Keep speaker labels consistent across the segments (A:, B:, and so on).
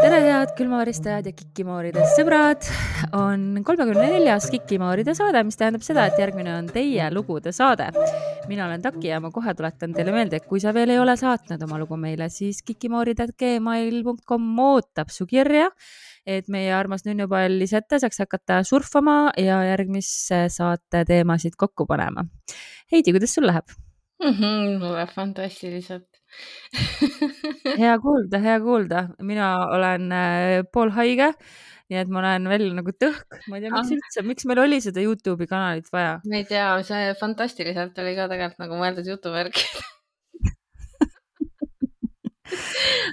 A: tere, head külmavaristajad ja Kikimooride sõbrad. On kolmekümne neljas Kikimooride saade, mis tähendab seda, et järgmine on teie lugude saade. mina olen Taki ja ma kohe tuletan teile meelde, et kui sa veel ei ole saatnud oma lugu meile, siis kikimoorid.gmail.com ootab su kirja, et meie armas nunnupall Lisette saaks hakata surfama ja järgmisse saate teemasid kokku panema. Heidi, kuidas sul läheb?
B: mm. -hmm, mulle fantastiliselt
A: hea kuulda, hea kuulda, mina olen äh, poolhaige, nii et ma olen veel nagu tõhk, ma ei tea, miks
B: Ah.
A: üldse, miks meil oli seda Youtube'i kanalit vaja?
B: ma ei tea, see fantastiliselt oli ka tegelikult nagu mõeldud jutuvärk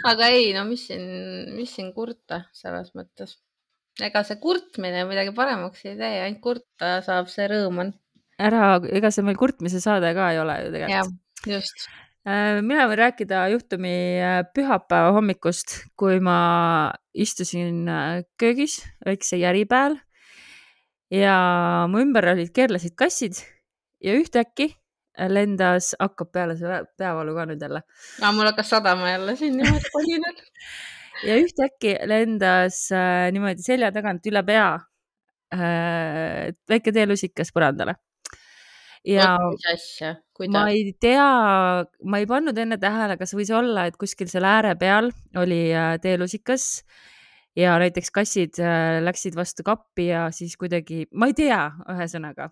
B: aga ei, no mis siin, mis siin kurta selles mõttes. ega see kurtmine midagi paremaks ei tee, ainult kurta saab, see rõõm on.
A: ära, ega see meil kurtmise saade ka ei ole ju tegelikult.
B: just.
A: Mina võin rääkida juhtumi äh, pühapäeva hommikust, kui ma istusin äh, köögis väikse järi peal ja mu ümber olid keerlesid kassid ja ühtäkki lendas, hakkab peale see peavalu ka nüüd jälle
B: aga mul hakkas sadama jälle siin niimoodi kolinal.
A: ja ühtäkki lendas äh, niimoodi selja tagant üle pea äh, väike teelusikas põrandale. Ja
B: asja,
A: ma ei tea, ma ei pannud enne tähele, kas võis olla, et kuskil seal ääre peal oli äh, teelusikas ja näiteks kassid äh, läksid vastu kappi ja siis kuidagi, ma ei tea, ühesõnaga.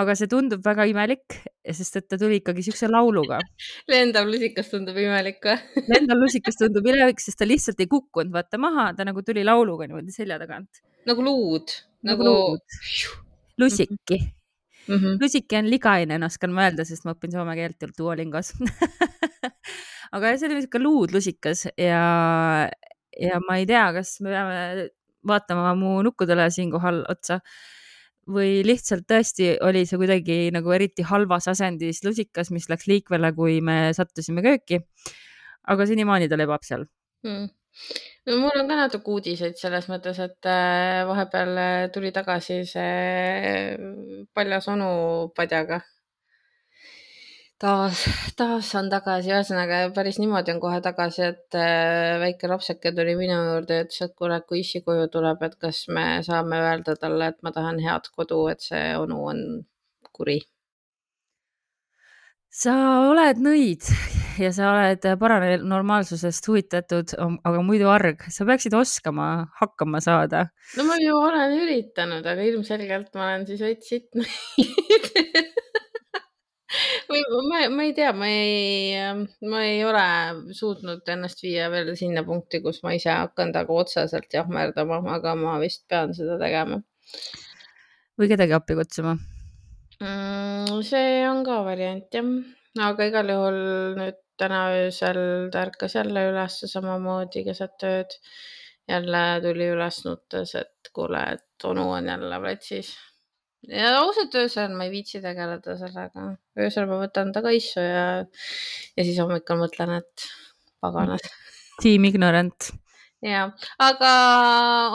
A: aga see tundub väga imelik, sest et ta tuli ikkagi siukse lauluga.
B: lendav lusikas tundub imelik või?
A: lendav lusikas tundub imelik, sest ta lihtsalt ei kukkunud vaata maha, ta nagu tuli lauluga niimoodi selja tagant.
B: nagu luud,
A: Nagu
B: nagu,
A: luud. lusiki
B: Mm -hmm.
A: lusiki on ligainen, oskan ma öelda, sest ma õpin soome keelt Duolingos aga see oli niisugune luudlusikas ja, ja ma ei tea, kas me peame vaatama mu nukkudele siinkohal otsa või lihtsalt tõesti oli see kuidagi nagu eriti halvas asendis lusikas, mis läks liikvele, kui me sattusime kööki. aga senimaani ta lebab seal.
B: mm. No mul on ka natuke uudiseid selles mõttes, et äh, vahepeal äh, tuli tagasi see paljas onu padjaga. taas, taas on tagasi, ühesõnaga päris niimoodi on kohe tagasi, et äh, väike lapseke tuli minu juurde ja ütles, et kuule, kui issi koju tuleb, et kas me saame öelda talle, et ma tahan head kodu, et see onu on kuri.
A: Sa oled nõid ja sa oled paranormaalsusest huvitatud, aga muidu arg, sa peaksid oskama hakkama saada.
B: no ma ju olen üritanud, aga ilmselgelt ma olen siis veits sitt või ma, ma ei tea, ma ei, ma ei ole suutnud ennast viia veel sinna punkti, kus ma ise hakkan taga otseselt jahmerdama, aga ma vist pean seda tegema.
A: Või kedagi appi kutsuma
B: mm,. see on ka variant jah, aga igal juhul nüüd täna öösel ta ärkas jälle üles samamoodi keset ööd. jälle tuli üles nuttes, et kuule, et onu on jälle platsis ja ausalt öösel ma ei viitsi tegeleda sellega. öösel ma võtan ta kaisu ja, ja siis hommikul mõtlen, et paganad.
A: Team ignorant.
B: Ja, aga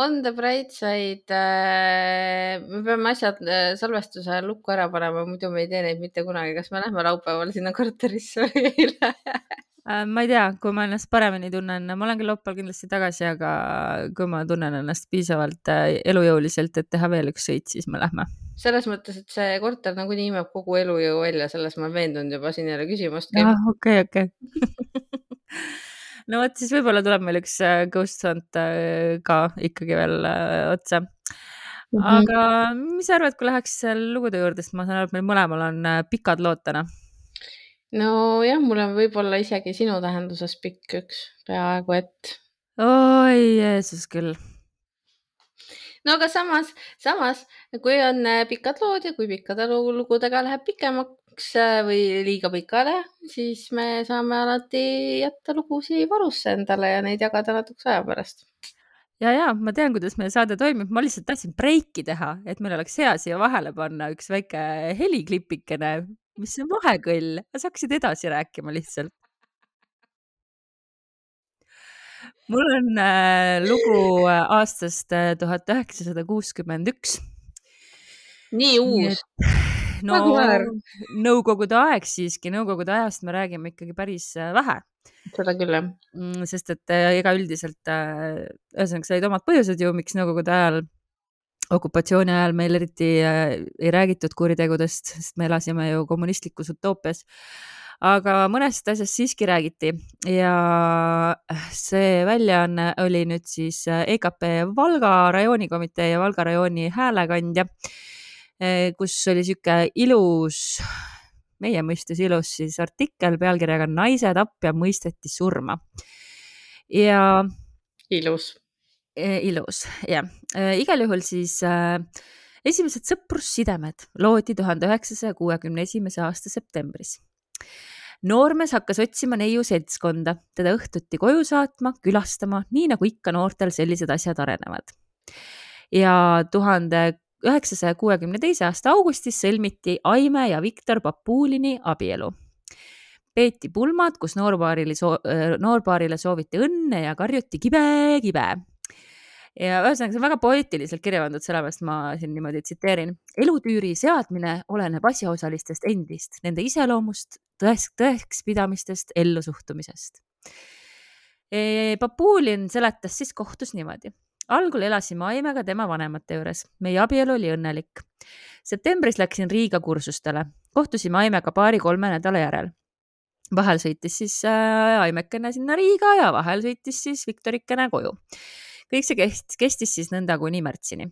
B: on the bright side äh,. me peame asjad äh, salvestuse lukku ära panema, muidu me ei tee neid mitte kunagi. kas me lähme laupäeval sinna korterisse või ei lähe?
A: Äh, ma ei tea, kui ma ennast paremini tunnen, ma olen küll laupäeval kindlasti tagasi, aga kui ma tunnen ennast piisavalt äh, elujõuliselt, et teha veel üks sõit, siis me lähme
B: selles mõttes, et see korter nagunii imeb kogu elujõu välja, selles ma olen veendunud juba, siin ei ole küsimustki.
A: ah, okei, okei. no vot, siis võib-olla tuleb meil üks äh, ghost hunt äh, ka ikkagi veel äh, otsa. aga mis sa arvad, kui läheks lugude juurde, sest ma saan aru, et meil mõlemal on pikad lood täna.
B: nojah, mul on võib-olla isegi sinu tähenduses pikk üks, peaaegu et.
A: oi Jeesus küll
B: no aga samas, samas kui on pikad lood ja kui pikkade lugudega läheb pikemaks või liiga pikale, siis me saame alati jätta lugusid varusse endale ja neid jagada natukese aja pärast.
A: ja, ja ma tean, kuidas meie saade toimib, ma lihtsalt tahtsin breiki teha, et meil oleks hea siia vahele panna üks väike heliklipikene, mis on vahekõll, sa hakkasid edasi rääkima lihtsalt. Mul on äh, lugu äh, aastast äh, tuhat üheksasada kuuskümmend üks.
B: nii uus.
A: no nõukogude aeg siiski, nõukogude ajast me räägime ikkagi päris äh, vähe
B: seda küll jah.
A: Mm, sest et äh, ega üldiselt äh, ühesõnaga sa olid omad põhjused ju, miks nõukogude ajal, okupatsiooni ajal meil eriti äh, ei räägitud kuritegudest, sest me elasime ju kommunistlikus utoopias. Aga mõnest asjast siiski räägiti ja see väljaanne oli nüüd siis EKP Valga rajoonikomitee ja Valga rajooni häälekandja, kus oli sihuke ilus meie mõistes ilus siis artikkel pealkirjaga Naise tapja mõisteti surma. ja.
B: ilus.
A: Ilus, jah. Igal juhul siis äh, esimesed sõprussidemed loodi tuhande üheksasaja kuuekümne esimese aasta septembris noormees hakkas otsima neiu seltskonda, teda õhtuti koju saatma, külastama, nii nagu ikka noortel sellised asjad arenevad. ja tuhande üheksasaja kuuekümne teise aasta augustis sõlmiti Aime ja Viktor Papulini abielu. peeti pulmad, kus noorpaarile soo-, noorpaarile sooviti õnne ja karjuti kibe, kibe. Ja ühesõnaga, see on väga poeetiliselt kirja pandud, sellepärast ma siin niimoodi tsiteerin. elutüüri seadmine oleneb asjaosalistest endist, nende iseloomust, tõeks, tõekspidamistest, ellusuhtumisest. Papulin seletas siis kohtus niimoodi algul elasime Aimega tema vanemate juures, meie abielu oli õnnelik. septembris läksin Riiga kursustele, kohtusime Aimega paari-kolme nädala järel. vahel sõitis siis äh, Aimekene sinna Riiga ja vahel sõitis siis Viktorikene koju. Kõik see kestis, kestis siis nõnda kuni märtsini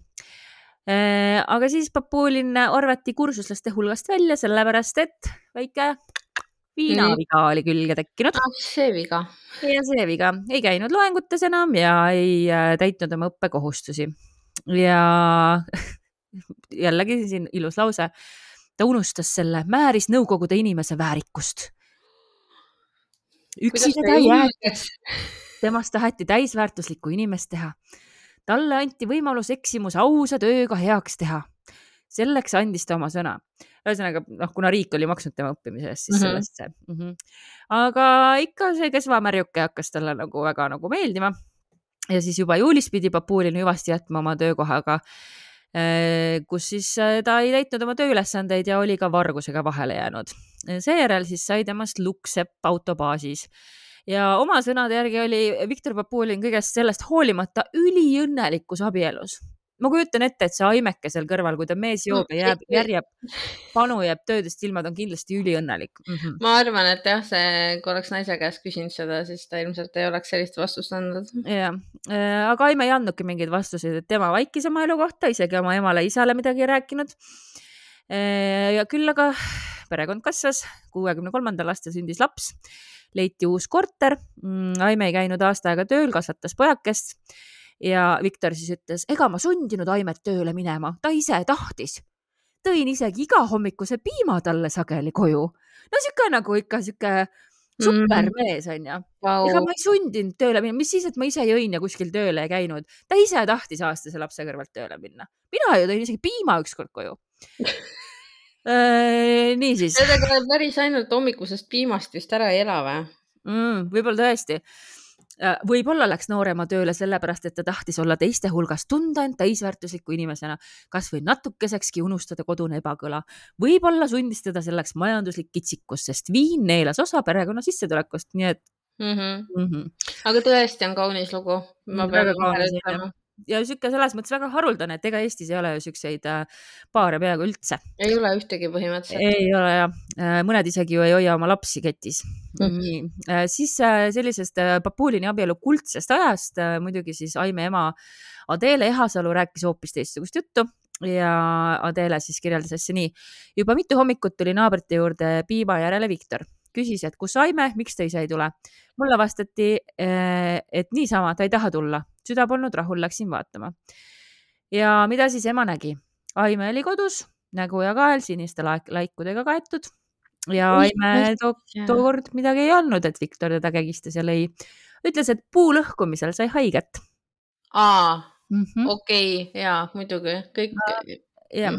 A: äh,. aga siis Papulin arvati kursuslaste hulgast välja, sellepärast et väike viinaviga oli külge tekkinud
B: ah,. see viga.
A: ja see viga, ei käinud loengutes enam ja ei äh, täitnud oma õppekohustusi. ja jällegi siin ilus lause. ta unustas selle, määris Nõukogude inimese väärikust. üksi teda jäetud. temast taheti täisväärtuslikku inimest teha. talle anti võimalus eksimus ausa tööga heaks teha. selleks andis ta oma sõna ühesõnaga noh, kuna riik oli maksnud tema õppimise eest, siis mm -hmm. sellest see mm. -hmm. aga ikka see kesvamärjuke hakkas talle nagu väga nagu meeldima. ja siis juba juulis pidi Papulin hüvasti jätma oma töökohaga, eh, kus siis eh, ta ei täitnud oma tööülesandeid ja oli ka vargusega vahele jäänud. seejärel siis sai temast lukksepp autobaasis ja oma sõnade järgi oli Viktor Papulin kõigest sellest hoolimata üliõnnelikus abielus ma kujutan ette, et see aimeke seal kõrval, kui ta mees joob ja jääb, järjeb, panu jääb töödest ilma, ta on kindlasti üliõnnelik
B: mm. -hmm. ma arvan, et jah, see, kui oleks naise käest küsinud seda, siis ta ilmselt ei oleks sellist vastust andnud.
A: jah, äh, aga Aime ei andnudki mingeid vastuseid, et tema vaikis oma elu kohta, isegi oma emale-isale midagi ei rääkinud. Äh, ja küll aga perekond kasvas, kuuekümne kolmandal aastal sündis laps, leiti uus korter. Mm, Aime ei käinud aasta aega tööl, kasvatas pojakest ja Viktor siis ütles, ega ma sundinud Aimet tööle minema, ta ise tahtis. tõin isegi igahommikuse piima talle sageli koju. no sihuke nagu ikka sihuke supermees onju wow.. ega ma ei sundinud tööle minema, mis siis, et ma ise jõin ja kuskil tööle ei käinud. ta ise tahtis aastase lapse kõrvalt tööle minna. mina ju tõin isegi piima ükskord koju niisiis.
B: Sellega päris ainult hommikusest piimast vist ära ei ela või
A: mm,? võib-olla tõesti Äh, võib-olla läks noorema tööle sellepärast, et ta tahtis olla teiste hulgas, tunda end täisväärtusliku inimesena, kasvõi natukesekski unustada kodune ebakõla. võib-olla sundis teda selleks majanduslik kitsikus, sest viin neelas osa perekonna sissetulekust, nii et
B: mm. -hmm. Mm -hmm. aga tõesti on kaunis lugu.
A: ma pean kaunis ütlema ja sihuke selles mõttes väga haruldane, et ega Eestis ei ole ju siukseid äh, paare peaaegu üldse.
B: ei ole ühtegi põhimõtteliselt.
A: ei ole jah, äh, mõned isegi ju ei hoia oma lapsi ketis mm. -hmm. nii, äh, siis sellisest Papulini abielu kuldsest ajast muidugi siis Aime ema Adele Ehasalu rääkis hoopis teistsugust juttu ja Adele siis kirjeldas asja nii. juba mitu hommikut tuli naabrite juurde piima järele Viktor küsis, et kus Aime, miks ta ise ei tule. mulle vastati, et niisama, ta ei taha tulla, süda polnud rahul, läksin vaatama. ja mida siis ema nägi? Aime oli kodus, nägu ja kael siniste laik laikudega kaetud ja Aime to tookord midagi ei olnud, et Viktor teda kägistas ja lõi. ütles, et puu lõhkumisel sai haiget.
B: aa
A: mm -hmm.
B: okei okay, ja muidugi kõik.
A: jah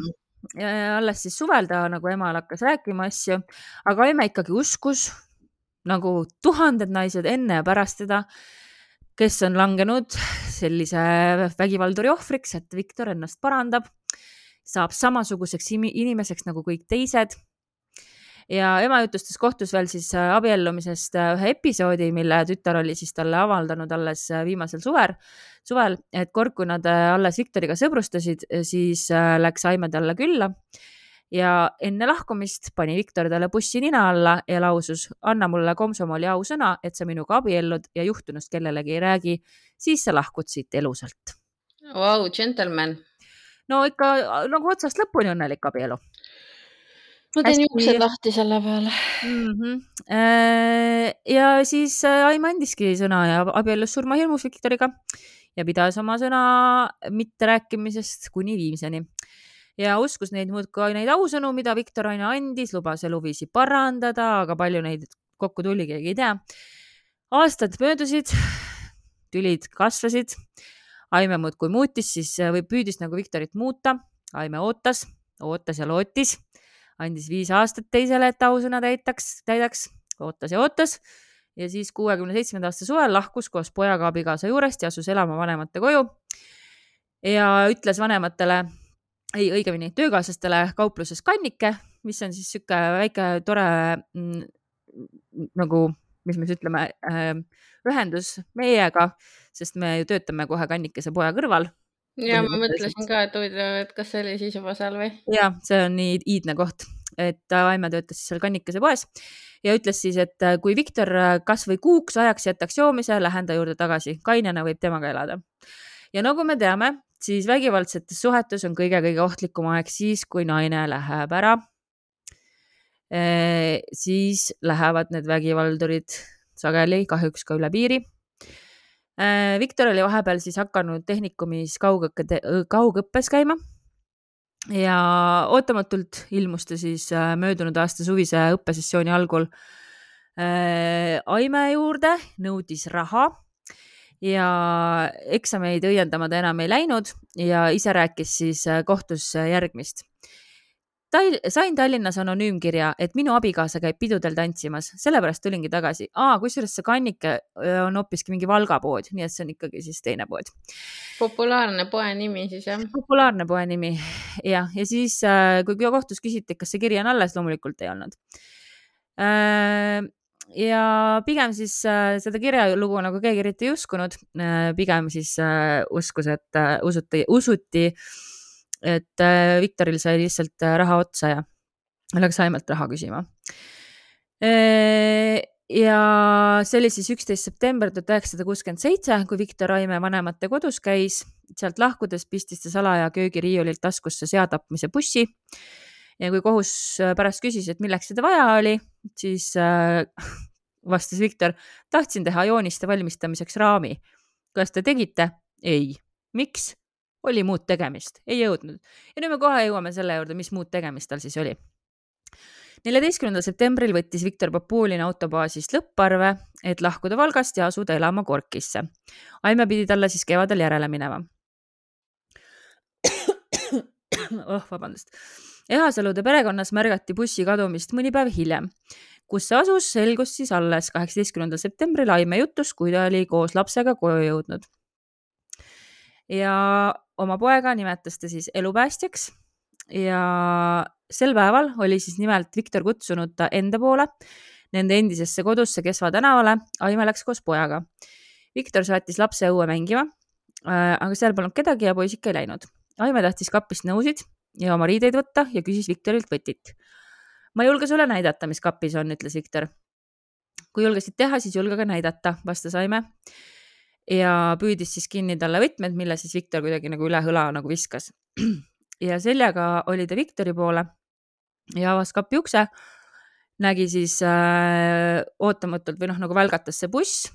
A: ja alles siis suvel ta nagu emale hakkas rääkima asju, aga emme ikkagi uskus nagu tuhanded naised enne ja pärast teda, kes on langenud sellise vägivalduri ohvriks, et Viktor ennast parandab, saab samasuguseks inimeseks nagu kõik teised. Ja ema jutustas kohtus veel siis äh, abiellumisest äh, ühe episoodi, mille tütar oli siis talle avaldanud alles äh, viimasel suvel, suvel, et kord, kui nad alles Viktoriga sõbrustasid, siis läks Aime talle külla ja enne lahkumist pani Viktor talle bussi nina alla ja lausus, anna mulle komsomoli ausõna, et sa minuga abiellud ja juhtunust kellelegi ei räägi, siis sa lahkud siit elusalt.
B: Vau, džentelmen.
A: no ikka nagu otsast lõpuni õnnelik abielu
B: ma teen juuksed lahti selle peale
A: mm. -hmm. ja siis äh, Aim andiski sõna ja abiellus surmahirmus Viktoriga ja pidas oma sõna mitterääkimisest kuni viimseni ja uskus neid muudkui neid ausõnu, mida Viktor aina andis, lubas eluviisi parandada, aga palju neid kokku tuli, keegi ei tea. aastad möödusid, tülid kasvasid, Aime muudkui muutis siis või püüdis nagu Viktorit muuta. Aime ootas, ootas ja lootis andis viis aastat teisele, et ausõna täitaks, täidaks, ootas ja ootas ja siis kuuekümne seitsmenda aasta suvel lahkus koos pojaga abikaasa juurest ja asus elama vanemate koju. ja ütles vanematele, ei õigemini töökaaslastele kaupluses kannike, mis on siis sihuke väike tore mm, nagu, mis me siis ütleme äh,, ühendus meiega, sest me ju töötame kohe kannikese poja kõrval
B: ja ma mõtlesin ka, et huvitav, et kas see oli siis juba seal või?
A: ja see on nii iidne koht, et Aime töötas siis seal kannikese poes ja ütles siis, et äh, kui Viktor äh, kasvõi kuuks ajaks jätaks joomise, lähen ta juurde tagasi, kainena võib temaga elada. ja nagu me teame, siis vägivaldsetes suhetes on kõige-kõige ohtlikum aeg siis, kui naine läheb ära. Siis lähevad need vägivaldurid sageli kahjuks ka üle piiri. Viktor oli vahepeal siis hakanud tehnikumis kaugõppe, kaugõppes käima. Ja ootamatult ilmus ta siis möödunud aasta suvise õppesessiooni algul Aime juurde, nõudis raha ja eksameid õiendama ta enam ei läinud ja ise rääkis siis kohtus järgmist Tal-, sain Tallinnas anonüümkirja, et minu abikaasa käib pidudel tantsimas, sellepärast tulingi tagasi. kusjuures see kannike on hoopiski mingi Valga pood, nii et see on ikkagi siis teine pood.
B: populaarne poe nimi siis jah?
A: populaarne poe nimi jah, ja siis, kui kohtus küsiti, kas see kiri on alles, loomulikult ei olnud ja pigem siis seda kirjalugu nagu keegi eriti ei uskunud, pigem siis uskus, et usuti, usuti et äh, Viktoril sai lihtsalt äh, raha otsa ja läks Aimelt raha küsima. Äh, ja see oli siis üksteist september tuhat üheksasada kuuskümmend seitse, kui Viktor Aime vanemate kodus käis, sealt lahkudes pistis ta salaja köögiriiulilt taskusse seatapmise bussi. Ja kui kohus pärast küsis, et milleks seda vaja oli, siis äh, vastas Viktor, tahtsin teha jooniste valmistamiseks raami. kas te tegite? ei. miks? oli muud tegemist, ei jõudnud. ja nüüd me kohe jõuame selle juurde, mis muud tegemist tal siis oli. neljateistkümnendal septembril võttis Viktor Populin autobaasist lõpparve, et lahkuda Valgast ja asuda elama Gorkisse. Aime pidi talle siis kevadel järele minema. oh, vabandust. Ehasalude perekonnas märgati bussi kadumist mõni päev hiljem kus see asus, selgus siis alles kaheksateistkümnendal septembril Aime jutus, kui ta oli koos lapsega koju jõudnud ja oma poega nimetas ta siis elupäästjaks ja sel päeval oli siis nimelt Viktor kutsunud ta enda poole, nende endisesse kodusse Kesva tänavale. Aime läks koos pojaga. Viktor saatis lapse õue mängima, äh, aga seal polnud kedagi ja poiss ikka ei läinud. Aime tahtis kapist nõusid ja oma riideid võtta ja küsis Viktorilt võtit. ma ei julge sulle näidata, mis kapis on, ütles Viktor. kui julgesid teha, siis julge ka näidata, vastas Aime ja püüdis siis kinni talle võtmed, mille siis Viktor kuidagi nagu üle õla nagu viskas. ja seljaga oli ta Viktori poole ja avas kapi ukse, nägi siis äh, ootamatult või noh, nagu välgatas see buss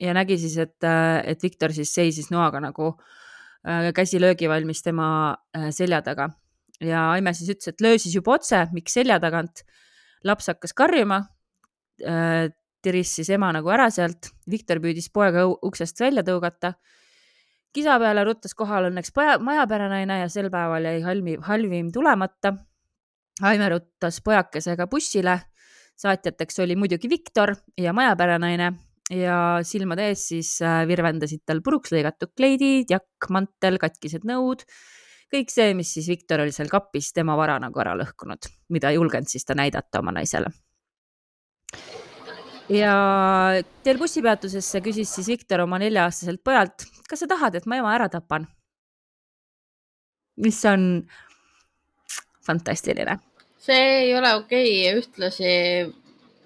A: ja nägi siis, et, äh, et Viktor siis seisis noaga nagu äh, käsi löögi valmis tema äh, selja taga ja Aime siis ütles, et löö siis juba otse, miks selja tagant. laps hakkas karjuma äh, tiris siis ema nagu ära sealt. Viktor püüdis poega uksest välja tõugata. kisa peale ruttas kohale õnneks majapäranaine ja sel päeval jäi halmi, halvim tulemata. Aime ruttas pojakesega bussile. saatjateks oli muidugi Viktor ja majapäranaine ja silmade ees siis äh, virvendasid tal puruks lõigatud kleidid, jakk, mantel, katkised nõud kõik see, mis siis Viktor oli seal kapis tema vara nagu ära lõhkunud, mida ei julgenud siis ta näidata oma naisele. ja teel bussipeatusesse küsis siis Viktor oma nelja-aastaselt pojalt, kas sa tahad, et ma ema ära tapan? mis on fantastiline.
B: see ei ole okei okay. ühtlasi.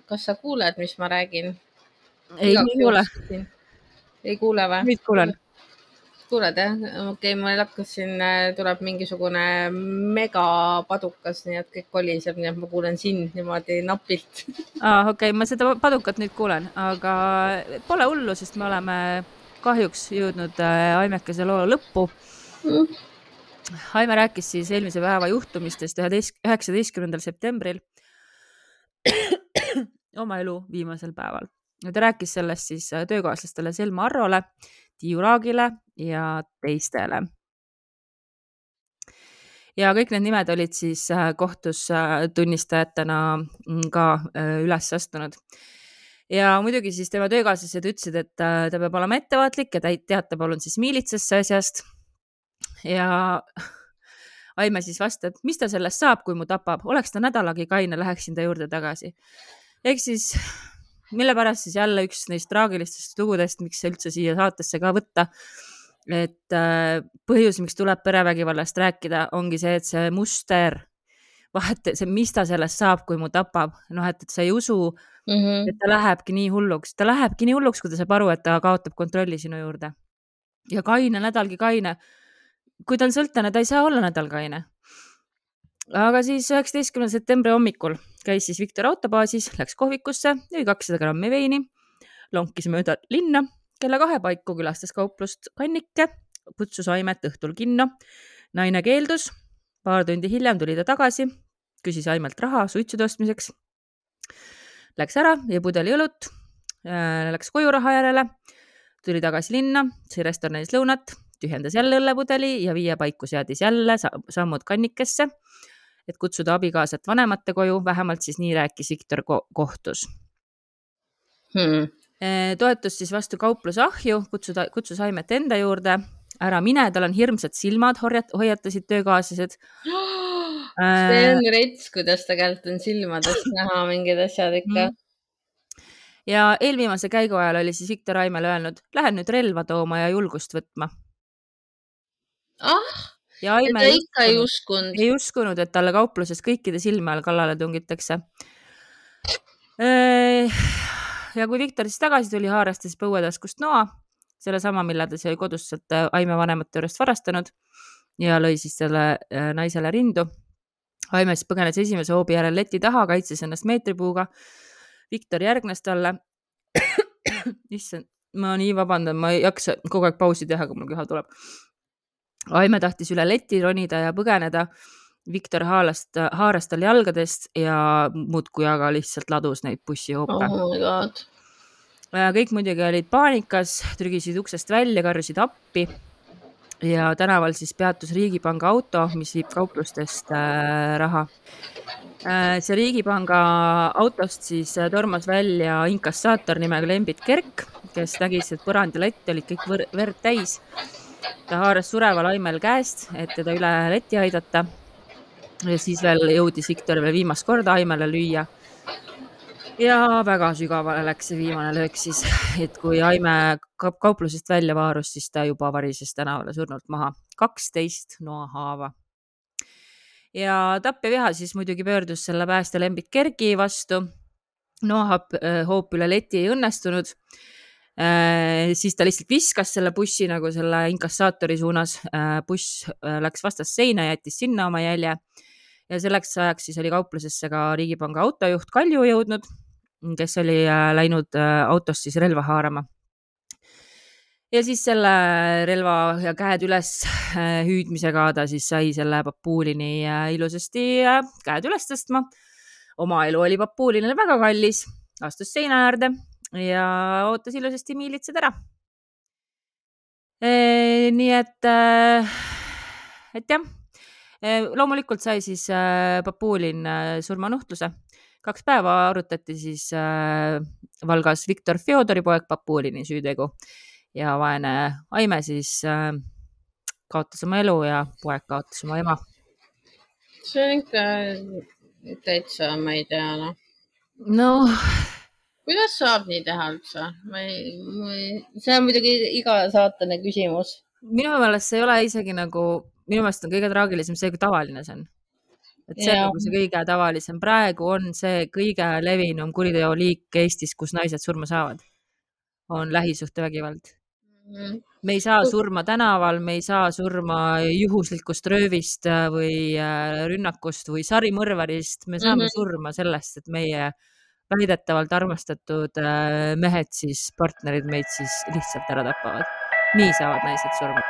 B: kas sa kuuled, mis ma räägin?
A: ei, ei kuule.
B: ei kuule või?
A: nüüd kuulen
B: kuuled jah? okei okay,, mul hakkas siin, äh, tuleb mingisugune megapadukas, nii et kõik koliseb, nii et ma kuulen sind niimoodi napilt
A: ah,. okei okay,, ma seda padukat nüüd kuulen, aga pole hullu, sest me oleme kahjuks jõudnud äh, Aimekese loo lõppu mm.. Aime rääkis siis eelmise päeva juhtumistest üheteist, üheksateistkümnendal septembril oma elu viimasel päeval. Ta rääkis sellest siis äh, töökaaslastele Selma Arrole, Tiiu Raagile ja teistele. ja kõik need nimed olid siis äh, kohtus äh, tunnistajatena mm, ka üles astunud. ja muidugi siis tema töökaaslased ütlesid, et ta peab olema ettevaatlik ja teata palun siis miilitsasse asjast. ja Aime siis vastab, mis ta sellest saab, kui mu tapab, oleks ta nädalagi kaine, läheksin ta juurde tagasi. ehk siis mille pärast siis jälle üks neist traagilistest lugudest, miks üldse siia saatesse ka võtta et äh, põhjus, miks tuleb perevägivallast rääkida, ongi see, et see muster, vahet, see, mis ta sellest saab, kui mu tapab, noh, et, et sa ei usu mm, -hmm. et ta lähebki nii hulluks, ta lähebki nii hulluks, kui ta saab aru, et ta kaotab kontrolli sinu juurde. ja kaine nädalgi kaine. kui ta on sõltlane, ta ei saa olla nädal kaine. Aga siis üheksateistkümnenda septembri hommikul käis siis Viktor autobaasis, läks kohvikusse, jõi kakssada grammi veini, lonkis mööda linna kella kahe paiku külastas kauplust Kannike, kutsus Aimet õhtul kinno. naine keeldus, paar tundi hiljem tuli ta tagasi, küsis Aimelt raha suitsude ostmiseks. Läks ära, jõi pudeli õlut, äh, läks koju raha järele, tuli tagasi linna, sõi restoranis lõunat, tühjendas jälle õllepudeli ja viie paiku seadis jälle sammud Kannikesse, et kutsuda abikaasat vanemate koju, vähemalt siis nii rääkis Viktor kohtus hmm Eh, toetus siis vastu kaupluse ahju, kutsuda, kutsus Aimet enda juurde, ära mine, tal on hirmsad silmad, hoiatasid töökaaslased.
B: see on rets, kuidas tegelikult on silmadest näha mingid asjad ikka. Mm.
A: ja eelviimase käigu ajal oli siis Viktor Aimele öelnud, lähen nüüd relva tooma ja julgust võtma.
B: ah, ja Aime ta ikka ei uskunud.
A: ei uskunud, et talle kaupluses kõikide silme all kallale tungitakse äh, ja kui Viktor siis tagasi tuli, haaras ta siis põuetaskust noa, sellesama, mille ta sai kodust sealt äh, Aime vanemate juurest varastanud ja lõi siis selle äh, naisele rindu. Aime siis põgenes esimese hoobi järel leti taha, kaitses ennast meetripuuga. Viktor järgnes talle. issand, ma nii vabandan, ma ei jaksa kogu aeg pausi teha, kui mul köha tuleb. Aime tahtis üle leti ronida ja põgeneda Viktor haalast, haaras tal jalgadest ja muudkui aga lihtsalt ladus neid bussihoope
B: oh.
A: kõik muidugi olid paanikas, trügisid uksest välja, karjusid appi ja tänaval siis peatus Riigipanga auto, mis viib kauplustest äh, raha äh,. see Riigipanga autost siis äh, tormas välja inkassaator nimega Lembit Kerk, kes nägi, et põrand ja lett olid kõik verd täis. Ta haaras sureval Aimel käest, et teda üle leti aidata siis veel jõudis Viktor veel viimast korda Aimele lüüa. ja väga sügavale läks see viimane löök siis, et kui Aime kauplusest välja vaarus, siis ta juba varises tänavale surnult maha, kaksteist noahaava. ja tapjaviha siis muidugi pöördus selle päästja Lembit Kergi vastu. noahapp, äh, hoop üle leti ei õnnestunud siis ta lihtsalt viskas selle bussi nagu selle inkassaatori suunas. Äh, buss äh, läks vastast seina, jättis sinna oma jälje ja selleks ajaks siis oli kauplusesse ka Riigipanga autojuht Kalju jõudnud, kes oli äh, läinud äh, autost siis relva haarama. ja siis selle relva ja käed üles äh, hüüdmisega ta siis sai selle papuulini ilusasti käed üles tõstma. oma elu oli papuulinile väga kallis, astus seina äärde ja ootas ilusasti miilitsad ära Eh, nii et, äh, et jah, loomulikult sai siis Papulin surmanuhtluse. kaks päeva arutati siis Valgas Viktor Fjodori poeg Papulini süütegu ja vaene Aime siis kaotas oma elu ja poeg kaotas oma ema.
B: see on ikka täitsa, ma ei tea, noh.
A: noh
B: kuidas saab nii teha üldse? ma ei, ma ei, see on muidugi iga saatane küsimus.
A: minu meelest see ei ole isegi nagu, minu meelest on kõige traagilisem see, kui tavaline see on. et see on nagu see kõige tavalisem, praegu on see kõige levinum kuriteoliik Eestis, kus naised surma saavad, on lähisuhtevägivald. -hmm me ei saa surma tänaval, me ei saa surma juhuslikust röövist või äh, rünnakust või sarimõrvarist, me saame mm -hmm. surma sellest, et meie väidetavalt armastatud äh, mehed siis, partnerid meid siis lihtsalt ära tapavad. nii saavad naised surma.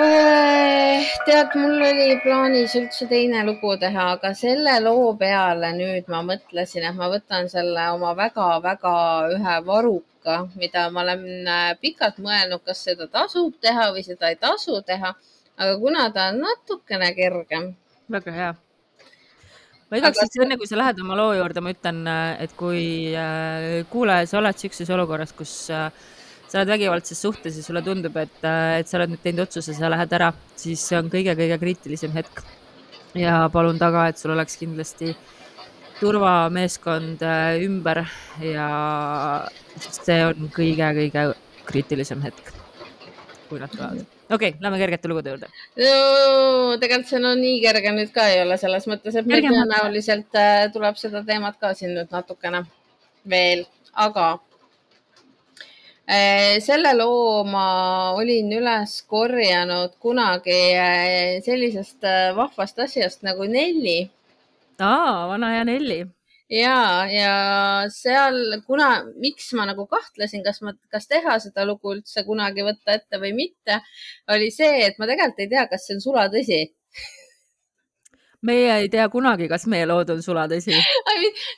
B: Äh, tead, mul oli plaanis üldse teine lugu teha, aga selle loo peale nüüd ma mõtlesin, et ma võtan selle oma väga-väga ühe varuka, mida ma olen äh, pikalt mõelnud, kas seda tasub teha või seda ei tasu teha aga kuna ta on natukene kergem.
A: väga hea. ma igaks juhuks enne, kui sa lähed oma loo juurde, ma ütlen, et kui äh, kuulaja, sa oled sihukeses olukorras, kus äh, sa oled vägivaldses suhtes ja sulle tundub, et, äh, et sa oled nüüd teinud otsuse, sa lähed ära, siis see on kõige-kõige kriitilisem hetk. ja palun taga, et sul oleks kindlasti turvameeskond ümber ja see on kõige-kõige kriitilisem hetk, kui nad tulevad okei okay,, lähme kergete lugude juurde
B: no,. tegelikult see no nii kerge nüüd ka ei ole selles mõttes, et meil tõenäoliselt äh, tuleb seda teemat ka siin nüüd natukene veel, aga äh, selle loo ma olin üles korjanud kunagi äh, sellisest vahvast asjast nagu Nelli.
A: aa, vana hea Nelli
B: ja, ja seal, kuna, miks ma nagu kahtlesin, kas ma, kas teha seda lugu üldse kunagi võtta ette või mitte, oli see, et ma tegelikult ei tea, kas see on sulatõsi.
A: Meie ei tea kunagi, kas meie lood on sulatõsi.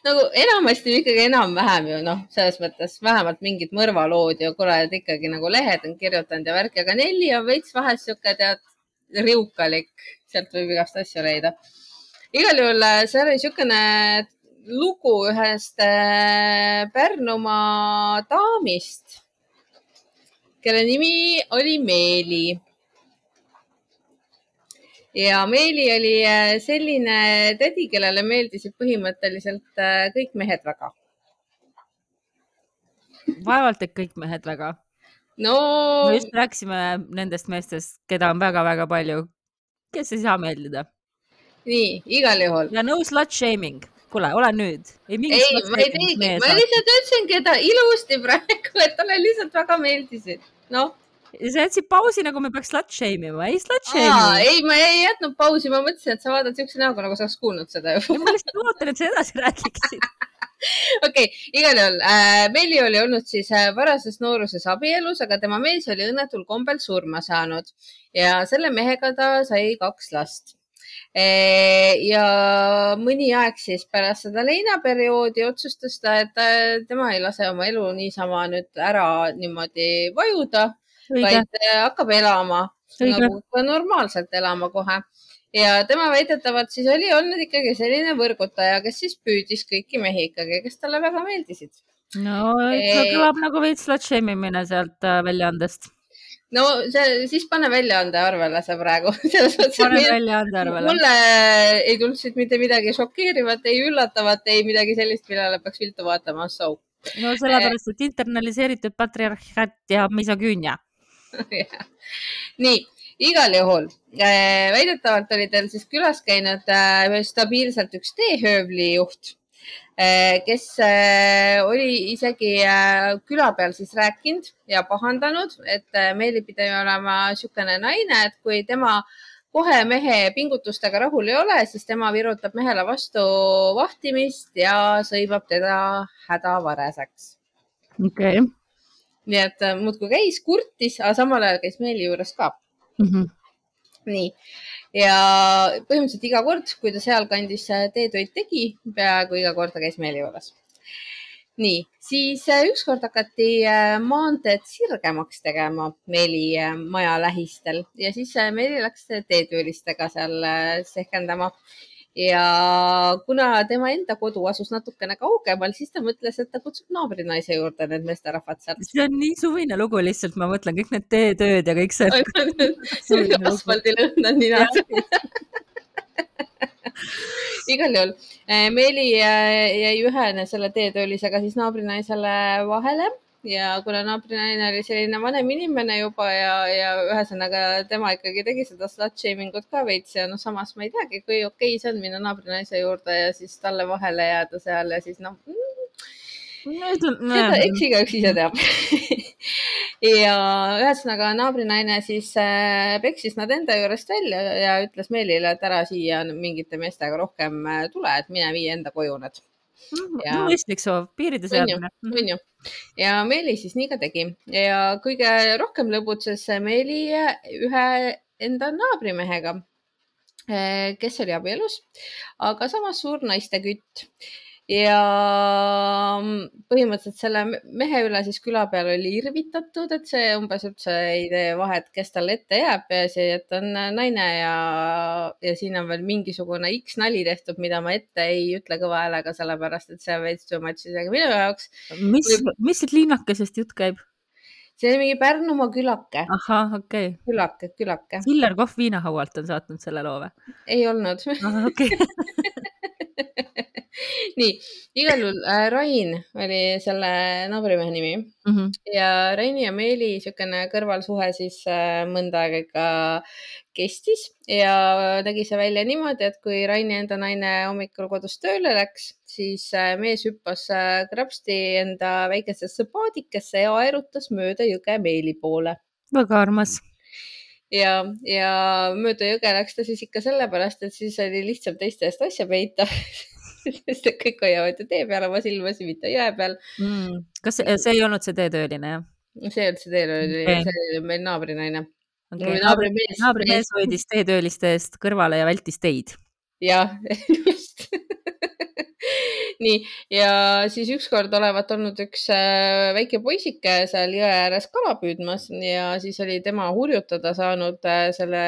B: Nagu enamasti ikkagi enam-vähem ju noh, selles mõttes vähemalt mingid mõrvalood ju kurat ikkagi nagu lehed on kirjutanud ja värki, aga Nelli on veits vahest sihuke tead riukalik, sealt võib igast asju leida. igal juhul äh, see oli niisugune lugu ühest äh, Pärnumaa daamist, kelle nimi oli Meeli. ja Meeli oli äh, selline tädi, kellele meeldisid põhimõtteliselt äh, kõik mehed väga.
A: vaevalt, et kõik mehed väga.
B: no.
A: me just rääkisime nendest meestest, keda on väga-väga palju, kes ei saa meeldida.
B: nii, igal juhul.
A: ja no slut shaming kuule, ole nüüd.
B: ei, ei, ma ei teegi, ma lihtsalt ütlesingi ta ilusti praegu, et talle lihtsalt väga meeldisid, noh.
A: Sa jätsid pausi, nagu me peaks slut shame ima, ei slut shame
B: ei, ma ei jätnud pausi, ma mõtlesin, et sa vaatad siukse näoga, nagu sa oleks kuulnud seda juba.
A: ma lihtsalt ootan, et sa edasi räägiksid.
B: Okei okay,, igal juhul äh, Melli oli olnud siis äh, varases nooruses abielus, aga tema mees oli õnnetul kombel surma saanud. Ja selle mehega ta sai kaks last ja mõni aeg siis pärast seda leinaperioodi otsustas ta, et tema ei lase oma elu niisama nüüd ära niimoodi vajuda, vaid hakkab elama Õige. nagu normaalselt elama kohe ja tema väidetavalt siis oli olnud ikkagi selline võrgutaja, kes siis püüdis kõiki mehi ikkagi, kes talle väga meeldisid.
A: no ikka kõlab nagu veits slut shame imine sealt äh, väljaandest
B: no see, siis pane väljaande arvele see praegu.
A: pane väljaande arvele.
B: mulle ei tulnud siit mitte midagi šokeerivat, ei üllatavat, ei midagi sellist, millele peaks viltu vaatama. So.
A: no sellepärast, et internaliseeritud patriarhat ja misogüünia
B: nii, igal juhul äh, väidetavalt oli tal siis külas käinud äh, stabiilselt üks teehöövli juht Eh, kes eh, oli isegi eh, küla peal siis rääkinud ja pahandanud, et Meeli pidi olema niisugune naine, et kui tema kohe mehe pingutustega rahul ei ole, siis tema virutab mehele vastu vahtimist ja sõimab teda hädavareseks.
A: okei okay..
B: nii et muudkui käis, kurtis, aga samal ajal käis Meeli juures ka mm. -hmm. Nii ja põhimõtteliselt iga kord, kui ta sealkandis teetoit tegi, peaaegu iga kord ta käis meeli juures. nii, siis äh, ükskord hakati äh, maanteed sirgemaks tegema Meeli äh, maja lähistel ja siis Meeli läks teetöölistega seal sehkendama ja kuna tema enda kodu asus natukene kaugemal, siis ta mõtles, et ta kutsub naabrinaise juurde need meesterahvad seal.
A: see on nii suvine lugu lihtsalt, ma mõtlen kõik need teetööd ja kõik see.
B: asfaldilõhn on ninas igal juhul Meeli jäi ühene selle teetöölisega siis naabrinaisele vahele ja kuna naabrinaine oli selline vanem inimene juba ja, ja ühesõnaga tema ikkagi tegi seda slut shaming ut ka veits ja noh, samas ma ei teagi, kui okei okay see on minna naabrinaise juurde ja siis talle vahele jääda seal ja siis noh seda, eks igaüks ise teab. Ja ühesõnaga naabrinaine siis äh, peksis nad enda juurest välja ja ütles Meelile, et ära siia mingite meestega rohkem äh, tule, et mine vii enda koju need
A: ja.... mõistlik soov, piiride seadmine.
B: on ju, ja Meeli siis nii ka tegi. Ja kõige rohkem lõbutses Meeli ühe enda naabrimehega, eh, kes oli abielus, aga samas suur naistekütt ja põhimõtteliselt selle mehe üle siis küla peal oli irvitatud, et see umbes üldse ei tee vahet, kes talle ette jääb, peaasi, et on naine ja, ja siin on veel mingisugune X nali tehtud, mida ma ette ei ütle kõva häälega, sellepärast et see on veits too much isegi minu jaoks.
A: mis, mis siit linnakesest jutt käib?
B: see on mingi Pärnumaa külake.
A: ahah, okei okay..
B: külake, külake.
A: Hillar Kohv viinahaualt on saatnud selle loo või?
B: ei olnud. okei nii, igal juhul äh, Rain oli selle naabrimehe nimi mm -hmm. ja Raini ja Meeli niisugune kõrvalsuhe siis äh, mõnda aega ikka kestis ja nägi see välja niimoodi, et kui Raini enda naine hommikul kodust tööle läks, siis äh, mees hüppas äh, krapsti enda väikesesse paadikesse ja aerutas mööda jõge Meeli poole.
A: väga armas
B: ja, ja mööda jõge läks ta siis ikka sellepärast, et siis oli lihtsam teiste eest asja peita sest et kõik hoiavad ju tee peal oma silmasid, mitte jõe peal
A: mm.. kas see, see ei olnud see teetööline, jah?
B: see ei olnud see teetööline okay., see oli meil naabrinaine
A: okay.. naabrimees, naabrimees hoidis teetööliste eest kõrvale ja vältis teid.
B: jah, just nii, ja siis ükskord olevat olnud üks äh, väike poisike seal jõe ääres kala püüdmas ja siis oli tema hurjutada saanud äh, selle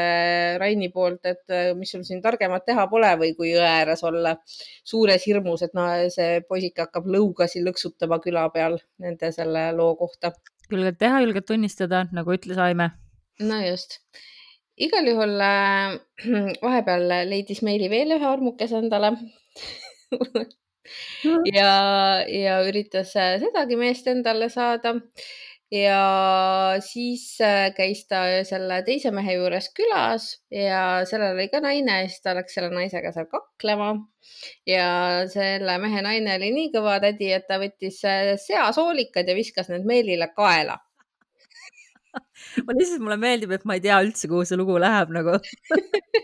B: Raini poolt, et äh, mis sul siin targemat teha pole või kui jõe ääres olla suures hirmus, et noh, see poisike hakkab lõugasi lõksutama küla peal nende selle loo kohta.
A: julged teha, julged tunnistada, nagu ütles Aime.
B: no just igal juhul vahepeal leidis Meili veel ühe armukese endale ja, ja üritas äh, sedagi meest endale saada. ja siis äh, käis ta selle teise mehe juures külas ja sellel oli ka naine ja siis ta läks selle naisega seal kaklema. ja selle mehe naine oli nii kõva tädi, et ta võttis äh, seasoolikad ja viskas need Meelile kaela
A: ma lihtsalt, mulle meeldib, et ma ei tea üldse, kuhu see lugu läheb nagu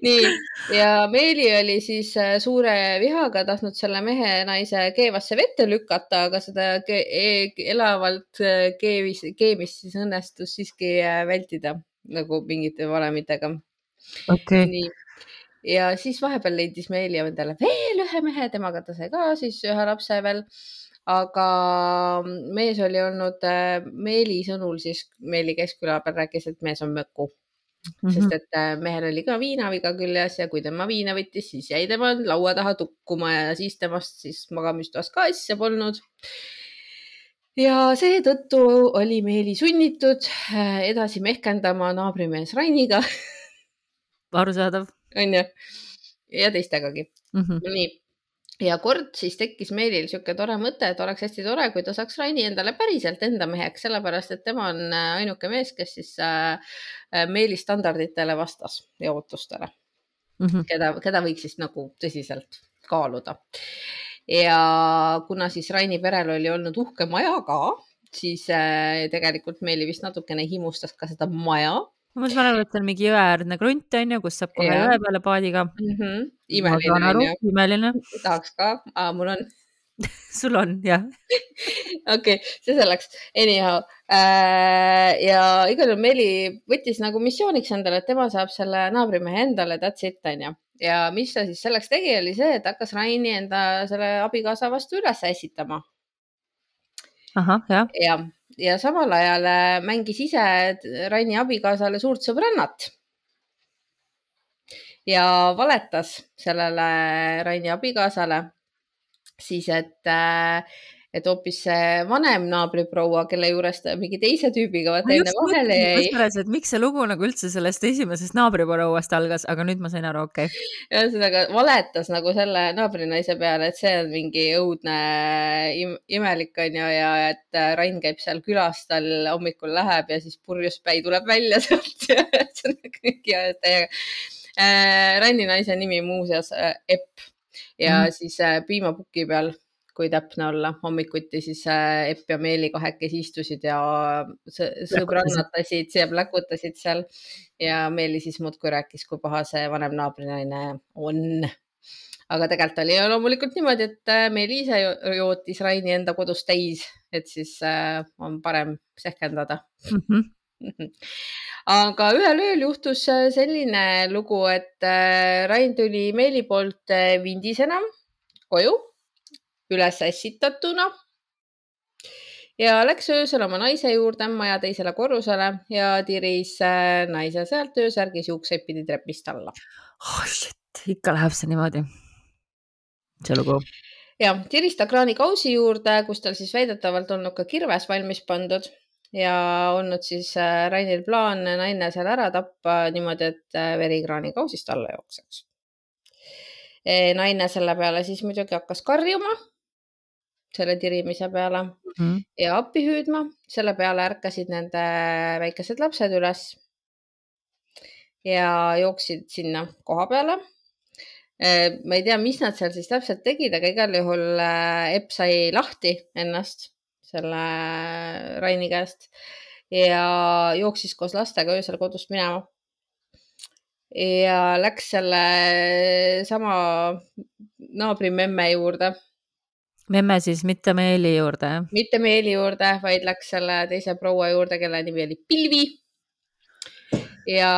B: nii, ja Meeli oli siis äh, suure vihaga tahtnud selle mehe naise keevasse vette lükata, aga seda ke e elavalt äh, keevis, keemist siis õnnestus siiski äh, vältida nagu mingite valemitega
A: okay..
B: nii. Ja siis vahepeal leidis Meeli endale veel ühe mehe, temaga ta sai ka siis ühe lapse veel. Aga mees oli olnud Meeli sõnul siis, Meeli keskküla peal rääkis, et mees on möku Mm -hmm. sest et äh, mehel oli ka viinaviga küljes ja kui tema viina võttis, siis jäi tema laua taha tukkuma ja siis temast siis magamistoas ka asja polnud. ja seetõttu oli Meeli sunnitud äh, edasi mehkendama naabrimees Rainiga
A: arusaadav.
B: onju, ja teistegagi
A: mm. -hmm.
B: nii ja kord siis tekkis Meelil niisugune tore mõte, et oleks hästi tore, kui ta saaks Raini endale päriselt enda meheks, sellepärast et tema on äh, ainuke mees, kes siis äh, äh, Meeli standarditele vastas ja ootustele mm, -hmm. keda, keda võiks siis nagu tõsiselt kaaluda. ja kuna siis Raini perel oli olnud uhke maja ka, siis tegelikult Meeli vist natukene himustas ka seda maja
A: ma saan aru, et see on mingi jõeäärne krunt on ju, kus saab kohe jõe peale paadiga
B: mm. -hmm. imeline on ju.
A: imeline.
B: tahaks ka, mul on
A: sul on jah
B: okei okay,, see selleks. Anyhow äh, ja igal juhul Meli võttis nagu missiooniks endale, et tema saab selle naabrimehe endale, that's it onju. ja mis ta siis selleks tegi, oli see, et hakkas Raini enda selle abikaasa vastu üles ässitama.
A: ahah, jah.
B: ja, ja samal ajal äh, mängis ise Raini abikaasale suurt sõbrannat. ja valetas sellele Raini abikaasale siis, et äh, et hoopis see vanem naabriproua, kelle juures ta mingi teise tüübiga vaata enne vahele jäi.
A: et miks see lugu nagu üldse sellest esimesest naabriprouast algas, aga nüüd ma sain aru, okei okay..
B: ühesõnaga valetas nagu selle naabrinaise peale, et see on mingi õudne im imelik onju ja et Rain käib seal külas, tal hommikul läheb ja siis purjus päi tuleb välja sealt ja ühesõnaga mingi täiega. Äh, Raini naise nimi muuseas äh, Epp ja mm. siis äh, piimapuki peal kui täpne olla, hommikuti siis äh, Epp ja Meeli kahekesi istusid ja sõbrannatasid ja pläkutasid seal ja Meeli siis muudkui rääkis, kui paha see vanem naabrinaine on. aga tegelikult oli loomulikult niimoodi, et äh, Meeli ise jootis Raini enda kodus täis, et siis äh, on parem sehkendada mm. -hmm. aga ühel ööl juhtus selline lugu, et Rain tuli Meeli poolt vindisena koju üles ässitatuna ja läks öösel oma naise juurde maja teisele korrusele ja tiris äh, naise sealt öösärgis juukseid pidi trepist alla
A: oh,. Ikka läheb see niimoodi, see lugu.
B: ja tiris ta kraanikausi juurde, kus tal siis väidetavalt olnud ka kirves valmis pandud ja olnud siis äh, Rainil plaan naine seal ära tappa niimoodi, et äh, veri kraanikausist alla jookseks. naine selle peale siis muidugi hakkas karjuma selle tirimise peale mm -hmm. ja appi hüüdma. selle peale ärkasid nende väikesed lapsed üles ja jooksid sinna koha peale. Äh, ma ei tea, mis nad seal siis täpselt tegid, aga igal juhul äh, Epp sai lahti ennast selle Raini käest ja jooksis koos lastega öösel kodust minema. ja läks selle sama naabrimemme juurde
A: memme siis mitte Meeli juurde,
B: mitte Meeli juurde, vaid läks selle teise proua juurde, kelle nimi oli Pilvi. ja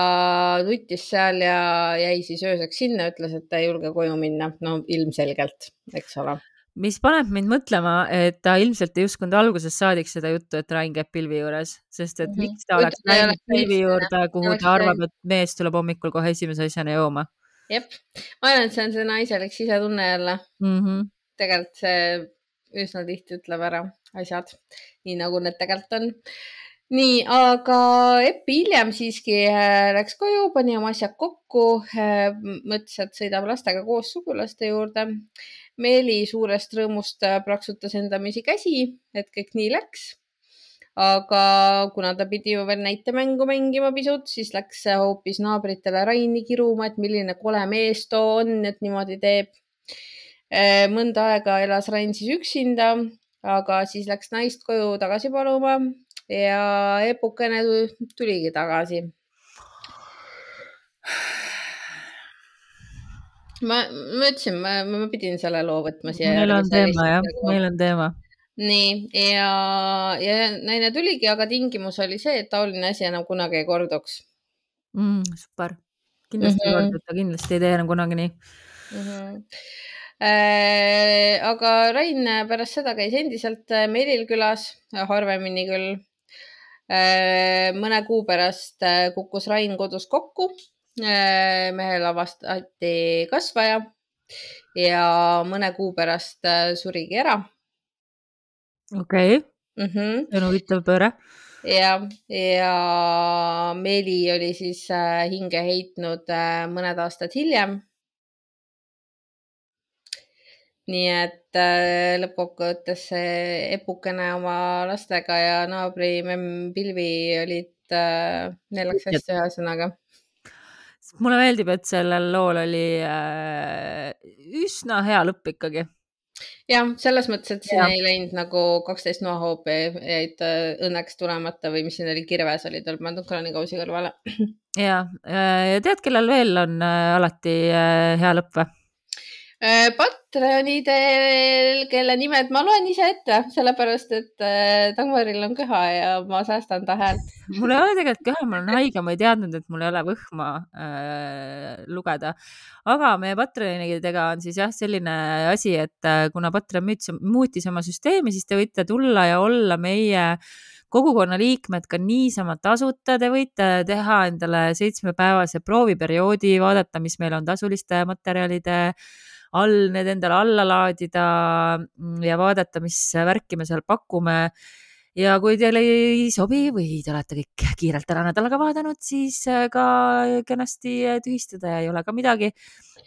B: nuttis seal ja jäi siis ööseks sinna, ütles, et ta ei julge koju minna. no ilmselgelt, eks ole
A: mis paneb mind mõtlema, et ta ilmselt ei uskunud algusest saadik seda juttu, et Rain käib pilvi juures, sest et -hmm. miks ta oleks läinud pilvi juurde, kuhu ta arvab, et mees tuleb hommikul kohe esimese asjana jooma.
B: jep, ma arvan, et see on see naiselik sisetunne jälle mm. -hmm tegelikult see üsna tihti ütleb ära asjad nii nagu need tegelikult on. nii, aga Eppi hiljem siiski äh, läks koju, pani oma asjad kokku, äh, mõtles, et sõidab lastega koos sugulaste juurde. Meeli suurest rõõmust äh, plaksutas endamisi käsi, et kõik nii läks aga kuna ta pidi ju veel näitemängu mängima pisut, siis läks hoopis naabritele Raini kiruma, et milline kole mees too on, et niimoodi teeb. Eh, mõnda aega elas Rain siis üksinda, aga siis läks naist koju tagasi paluma ja Epukene tuligi tagasi. ma, ma ütlesin, ma, ma pidin selle loo võtma siia.
A: meil on teema jah, meil on teema.
B: nii ja, ja naine tuligi, aga tingimus oli see, et taoline asi enam kunagi ei korduks
A: mm,. super, kindlasti mm -hmm. ei kordu, ta kindlasti ei tee enam kunagi nii mm.
B: -hmm aga Rain pärast seda käis endiselt äh, Meril külas, harvemini küll. Äh, mõne kuu pärast kukkus Rain kodus kokku. mehel avastati kasvaja ja mõne kuu pärast surigi ära.
A: okei okay. mm, -hmm. see on huvitav pööre
B: ja, ja Meeli oli siis hinge heitnud mõned aastad hiljem nii et äh, lõppkokkuvõttes see Epukene oma lastega ja naabri memm Pilvi olid äh,, neil läks hästi ühesõnaga.
A: mulle meeldib, et sellel lool oli äh, üsna hea lõpp ikkagi.
B: jah, selles mõttes, et siin ja. ei läinud nagu kaksteist noahoopi jäid äh, õnneks tulemata või mis siin oli, kirves oli tal pandud kraanikausi kõrvale.
A: ja, ja tead, kellel veel on äh, alati äh, hea lõpp või?
B: Äh, Patreonidel, kelle nimed ma loen ise ette, sellepärast et äh, Dagmaril on köha ja ma säästan ta häält.
A: mul ei ole tegelikult köha, ma olen haige, ma ei teadnud, et mul ei ole võhma äh, lugeda. aga meie Patreonidega on siis jah, selline asi, et äh, kuna Patreon muutis, muutis oma süsteemi, siis te võite tulla ja olla meie kogukonna liikmed ka niisama tasuta, te võite teha endale seitsmepäevase prooviperioodi, vaadata, mis meil on tasuliste materjalide äh, all need endale alla laadida ja vaadata, mis värki me seal pakume. ja kui teile ei sobi või te olete kõik kiirelt ära nädalaga vaadanud, siis äh, ka kenasti tühistada ja ei ole ka midagi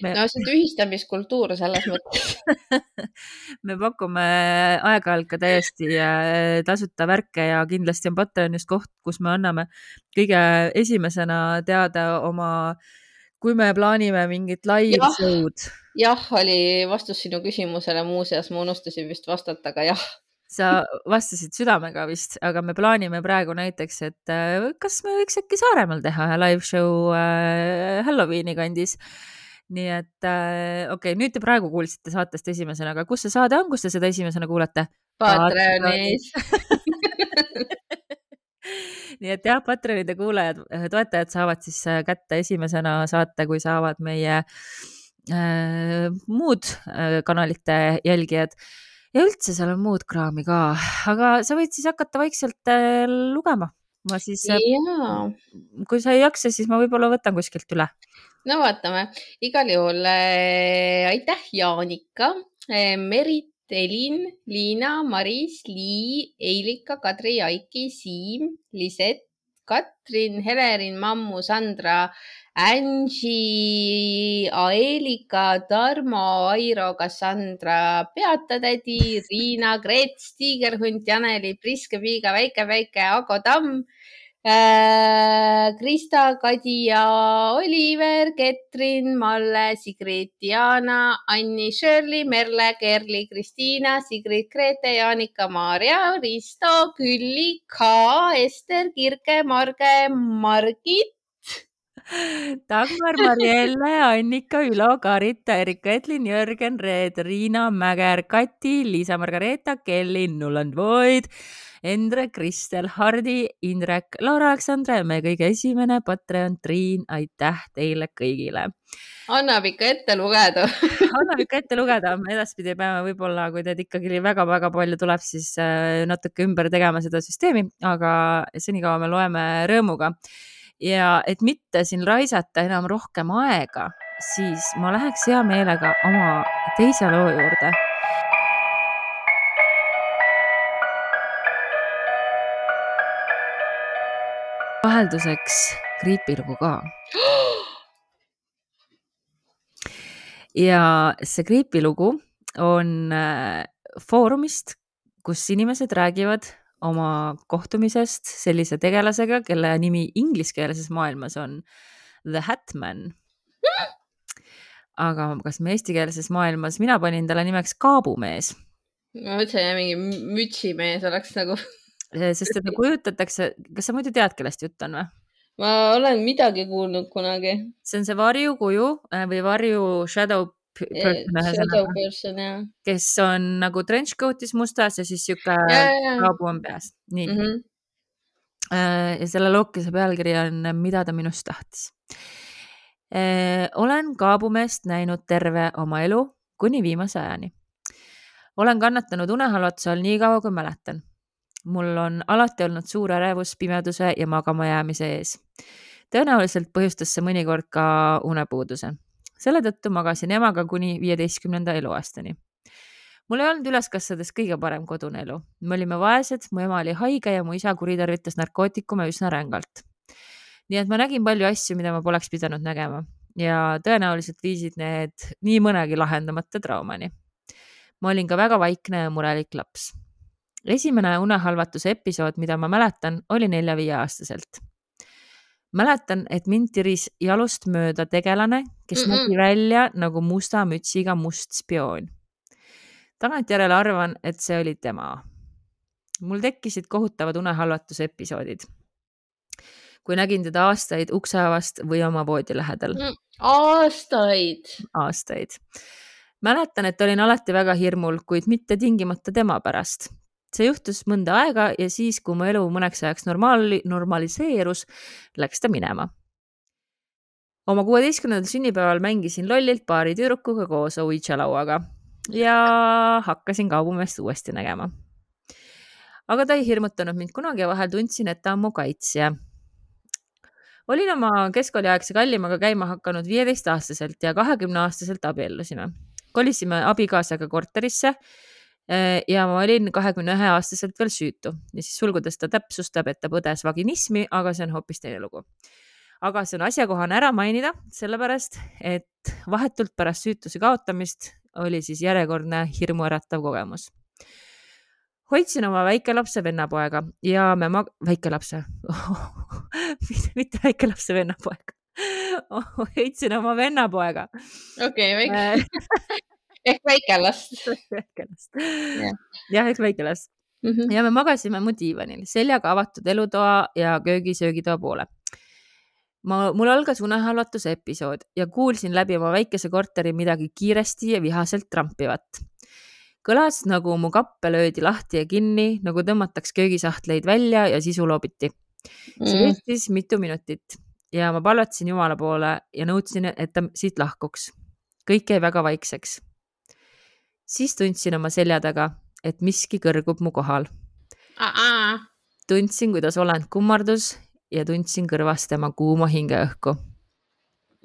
B: me... no see tühistamiskultuur selles mõttes
A: me pakume aeg-ajalt ka täiesti äh, tasuta värke ja kindlasti on Patreon just koht, kus me anname kõige esimesena teada oma, kui me plaanime mingit live show'd.
B: Jah, oli vastus sinu küsimusele, muuseas ma unustasin vist vastata, aga jah.
A: sa vastasid südamega vist, aga me plaanime praegu näiteks, et äh, kas me võiks äkki Saaremaal teha ühe live show äh, Halloweeni kandis? Nii et äh, okei okay,, nüüd te praegu kuulsite saatest esimesena, aga kus see saade on, kus te seda esimesena kuulate?
B: Patreonis
A: nii et jah, Patreonide kuulajad, toetajad saavad siis kätte esimesena saate, kui saavad meie äh, muud äh, kanalite jälgijad ja üldse seal on muud kraami ka, aga sa võid siis hakata vaikselt äh, lugema. ma siis, kui sa ei jaksa, siis ma võib-olla võtan kuskilt üle.
B: no vaatame, igal juhul äh, aitäh, Jaanika äh,, Merit, Elin, Liina, Maris, Lii, Eilika, Kadri, Aiki, Siim, Liset, Katrin, Helerin, Mammu, Sandra, Angie, Aelika, Tarmo, Airo, Cassandra, Peatatädi, Riina, Grets, Tiigerhunt, Janeli, Priske, Piiga, Väike-Väike, Ago Tamm Krista, Kadja, Oliver, Ketrin, Malle, Sigrid, Diana, Anni, Shirley, Merle, Kerli, Kristiina, Sigrid, Grete, Jaanika, Maarja, Risto, Külli, Ka, Ester, Kirke, Marge, Margit,
A: Dagmar, Marielle, Annika, Ülo, Karita, Erika, Edlin, Jörgen, Reet, Riina, Mäger, Kati, Liisa-Margareeta, Kelly, Nuland Void, Endre, Kristel, Hardi, Indrek, Laura Aleksandra ja meie kõige esimene Patreon Triin, aitäh teile kõigile.
B: annab ikka ette lugeda.
A: Annab ikka ette lugeda, edaspidi peame võib-olla, kui teid ikkagi väga-väga palju tuleb, siis äh, natuke ümber tegema seda süsteemi, aga senikaua me loeme rõõmuga ja et mitte siin raisata enam rohkem aega, siis ma läheks hea meelega oma teise loo juurde. vahelduseks kriipilugu ka. ja see kriipilugu on äh, foorumist, kus inimesed räägivad oma kohtumisest sellise tegelasega, kelle nimi ingliskeelses maailmas on The Hatman. aga kas me eestikeelses maailmas, mina panin talle nimeks Kaabumees.
B: ma mõtlesin, et mingi mütsimees oleks nagu
A: sest teda kujutatakse, kas sa muidu tead, kellest jutt on või?
B: ma olen midagi kuulnud kunagi.
A: see on see varjukuju äh, või varju shadow
B: person,
A: kes on nagu trenchcoat'is mustas ja siis sihuke kaabu on peas, nii mm. -hmm. ja selle lookese pealkiri on Mida ta minust tahtis. Äh, olen kaabumeest näinud terve oma elu kuni viimase ajani. olen kannatanud unehalvatuse all nii kaua, kui mäletan. mul on alati olnud suur ärevus pimeduse ja magama jäämise ees. tõenäoliselt põhjustas see mõnikord ka unepuuduse selle tõttu magasin emaga kuni viieteistkümnenda eluaastani. mul ei olnud üles kasvades kõige parem kodune elu, me olime vaesed, mu ema oli haige ja mu isa kuritarvitas narkootikume üsna rängalt. nii et ma nägin palju asju, mida ma poleks pidanud nägema ja tõenäoliselt viisid need nii mõnegi lahendamata traumani. ma olin ka väga vaikne ja murelik laps esimene unehalvatuse episood, mida ma mäletan, oli nelja-viieaastaselt mäletan, et mind tiris jalust mööda tegelane, kes mm -mm. nägi välja nagu musta mütsiga must spioon. tagantjärele arvan, et see oli tema. mul tekkisid kohutavad unehalvatuse episoodid. kui nägin teda aastaid ukseavast või oma voodi lähedal
B: mm,. aastaid.
A: aastaid mäletan, et olin alati väga hirmul, kuid mitte tingimata tema pärast. See juhtus mõnda aega ja siis, kui mu elu mõneks ajaks normaali, normaliseerus, läks ta minema. oma kuueteistkümnendal sünnipäeval mängisin lollilt paari tüdrukuga koos Ouija lauaga ja hakkasin kaubumeest uuesti nägema. aga ta ei hirmutanud mind kunagi ja vahel tundsin, et ta on mu kaitsja olin oma keskkooliaegse kallimaga käima hakanud viieteistaastaselt ja kahekümne aastaselt abiellusime. kolisime abikaasaga korterisse ja ma olin kahekümne ühe aastaselt veel süütu. Ja siis sulgudes ta täpsustab, et ta põdes vaginismi, aga see on hoopis teine lugu. aga see on asjakohane ära mainida, sellepärast et vahetult pärast süütuse kaotamist oli siis järjekordne hirmuäratav kogemus. Hoidsin oma väikelapse vennapoega ja me mag-, väikelapse mitte väikelapse vennapoega. Hoidsin oma vennapoega.
B: okei okay,, väike ehk väikelast.
A: väikelast jah, ehk väikelast mm. -hmm. ja me magasime mu diivanil seljaga avatud elutoa ja köögi-söögitoa poole ma, mul algas unehalvatuse episood ja kuulsin läbi oma väikese korteri midagi kiiresti ja vihaselt trampivat kõlas nagu mu kappe löödi lahti ja kinni, nagu tõmmataks köögisahtleid välja ja sisu loobiti. see mm. kestis mitu minutit ja ma palvetasin Jumala poole ja nõudsin, et ta siit lahkuks. kõik jäi väga vaikseks. Siis tundsin oma selja taga, et miski kõrgub mu kohal. tundsin, kuidas olend kummardus ja tundsin kõrvas tema kuuma hingeõhku.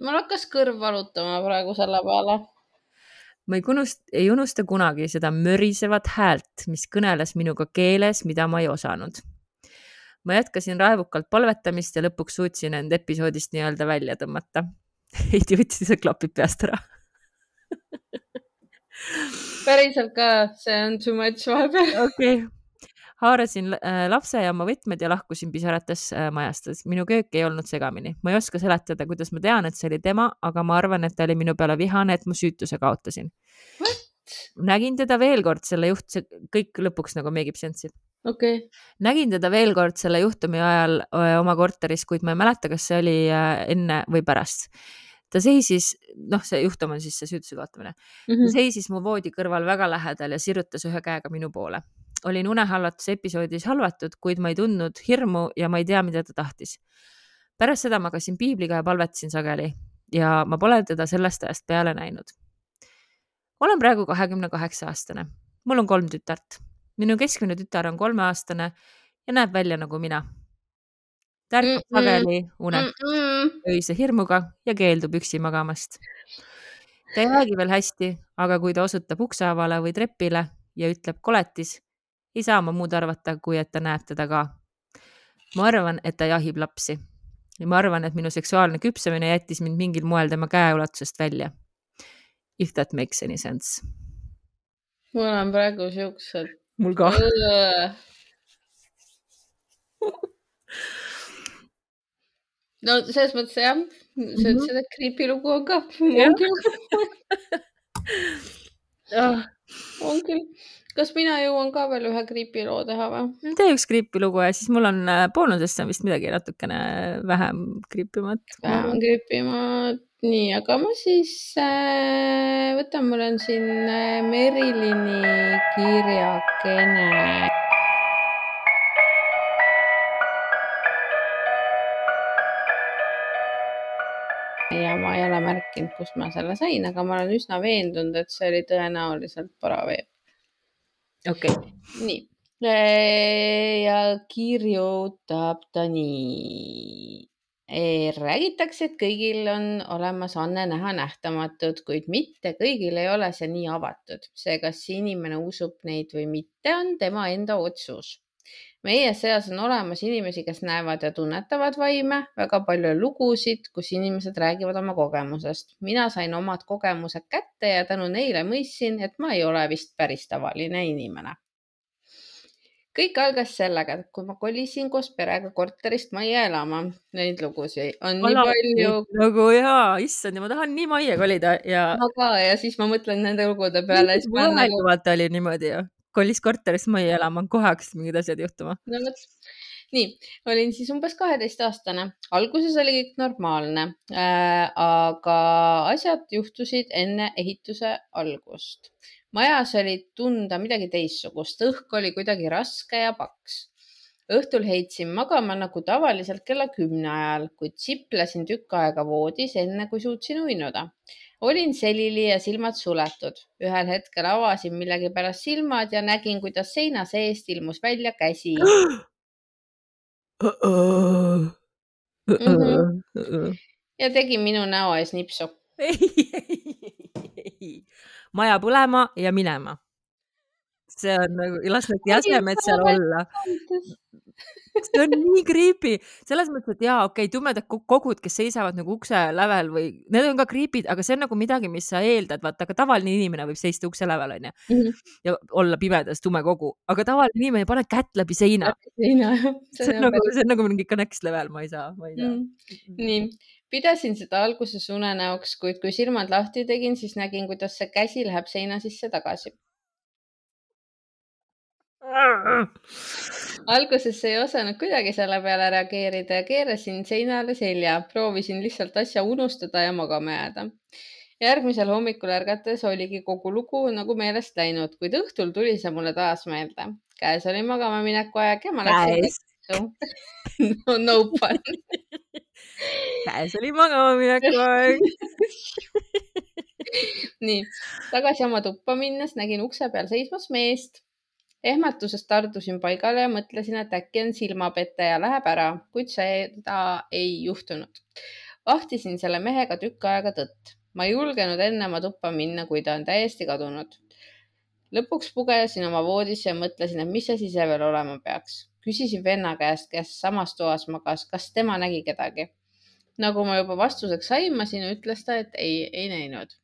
B: mul hakkas kõrv valutama praegu selle peale
A: ma ei unust-, ei unusta kunagi seda mörisevat häält, mis kõneles minuga keeles, mida ma ei osanud. ma jätkasin raevukalt palvetamist ja lõpuks suutsin end episoodist nii-öelda välja tõmmata. Heidi võttis see klapid peast ära
B: päriselt ka, see on too much vahepeal.
A: okei okay haarasin äh, lapse ja oma võtmed ja lahkusin pisarates äh, majast. minu köök ei olnud segamini. ma ei oska seletada, kuidas ma tean, et see oli tema, aga ma arvan, et ta oli minu peale vihane, et ma süütuse kaotasin. nägin teda veel kord selle juht, see kõik lõpuks nagu make ib sense'i
B: okay..
A: nägin teda veel kord selle juhtumi ajal öö, oma korteris, kuid ma ei mäleta, kas see oli enne või pärast. Ta seisis, noh, see juhtum on siis see süütuse kaotamine mm, -hmm. seisis mu voodi kõrval väga lähedal ja sirutas ühe käega minu poole olin unehalvatuse episoodis halvatud, kuid ma ei tundnud hirmu ja ma ei tea, mida ta tahtis. pärast seda magasin piibliga ja palvetasin sageli ja ma pole teda sellest ajast peale näinud. olen praegu kahekümne kaheksa aastane, mul on kolm tütart. minu keskmine tütar on kolmeaastane ja näeb välja nagu mina. Ta ärkab mm -mm. sageli unet mm -mm. öise hirmuga ja keeldub üksi magamast. ta ei räägi veel hästi, aga kui ta osutab ukseavale või trepile ja ütleb koletis, ei saa ma muud arvata, kui et ta näeb teda ka. ma arvan, et ta jahib lapsi ja ma arvan, et minu seksuaalne küpsemine jättis mind mingil moel tema käeulatusest välja. If that makes any sense.
B: mul on praegu siuksed.
A: mul ka
B: no selles mõttes jah, sa ütlesid, et creepy lugu on ka. on küll. on küll kas mina jõuan ka veel ühe creepy loo teha või?
A: tee üks creepy lugu ja siis mul on äh, boonusesse vist midagi natukene vähem creepy mat.
B: vähem creepy mat, nii, aga ma siis äh, võtan, mul on siin äh, Merilini kirjakene. Ole märkinud, kust ma selle sain, aga ma olen üsna veendunud, et see oli tõenäoliselt Paraveeb
A: okei okay..
B: nii ja kirjutab ta nii. räägitakse, et kõigil on olemas anne näha nähtamatut, kuid mitte kõigil ei ole see nii avatud. see, kas inimene usub neid või mitte, on tema enda otsus meie seas on olemas inimesi, kes näevad ja tunnetavad vaime, väga palju lugusid, kus inimesed räägivad oma kogemusest. mina sain omad kogemused kätte ja tänu neile mõistsin, et ma ei ole vist päris tavaline inimene. kõik algas sellega, et kui ma kolisin koos perega korterist majja elama, neid lugusid on Ala, nii palju.
A: nagu jaa, issand ja ma tahan nii majja kolida ja.
B: ma ka ja siis ma mõtlen nende lugude peale.
A: nagu... oli niimoodi ju kolis korterisse majja elama, kohe hakkasid mingid asjad juhtuma.
B: no vot, nii, olin siis umbes kaheteistaastane, alguses oli kõik normaalne äh,, aga asjad juhtusid enne ehituse algust. majas oli tunda midagi teistsugust, õhk oli kuidagi raske ja paks. õhtul heitsin magama nagu tavaliselt kella kümne ajal, kuid siplesin tükk aega voodis, enne kui suutsin uinuda olin selili ja silmad suletud. ühel hetkel avasin millegipärast silmad ja nägin, kuidas seina seest ilmus välja käsi ja tegi minu näo ees nipsu.
A: ei, ei, ei, maja põlema ja minema. see on nagu, las need jäsemed seal olla see on nii creepy, selles mõttes, et jaa, okei okay,, tumedad kogud, kes seisavad nagu ukse lävel või need on ka creepy'd, aga see on nagu midagi, mis sa eeldad, vaata, aga tavaline inimene võib seista ukse lävel, onju mm. -hmm. ja olla pimedas tume kogu, aga tavaline inimene paneb kätt läbi seina.
B: seina, jah.
A: see on nagu, see on nagu mingi next level, ma ei saa, ma ei tea mm.
B: nii, pidasin seda alguses unenäoks, kuid kui silmad lahti tegin, siis nägin, kuidas see käsi läheb seina sisse tagasi alguses ei osanud kuidagi selle peale reageerida ja keerasin seinale selja, proovisin lihtsalt asja unustada ja magama jääda. järgmisel hommikul ärgates oligi kogu lugu nagu meelest läinud, kuid õhtul tuli see mulle taas meelde. käes oli magama mineku aeg ja ma läksin. no, no fun
A: käes oli magama mineku aeg
B: nii, tagasi oma tuppa minnes nägin ukse peal seismas meest ehmatusest tardusin paigale ja mõtlesin, et äkki on silmapete ja läheb ära, kuid seda ei juhtunud. vahtisin selle mehega tükk aega tõtt. ma ei julgenud enne oma tuppa minna, kui ta on täiesti kadunud. lõpuks pugesin oma voodisse ja mõtlesin, et mis asi see veel olema peaks. küsisin venna käest, kes samas toas magas, kas tema nägi kedagi. nagu ma juba vastuseks aimasin, ütles ta, et ei, ei näinud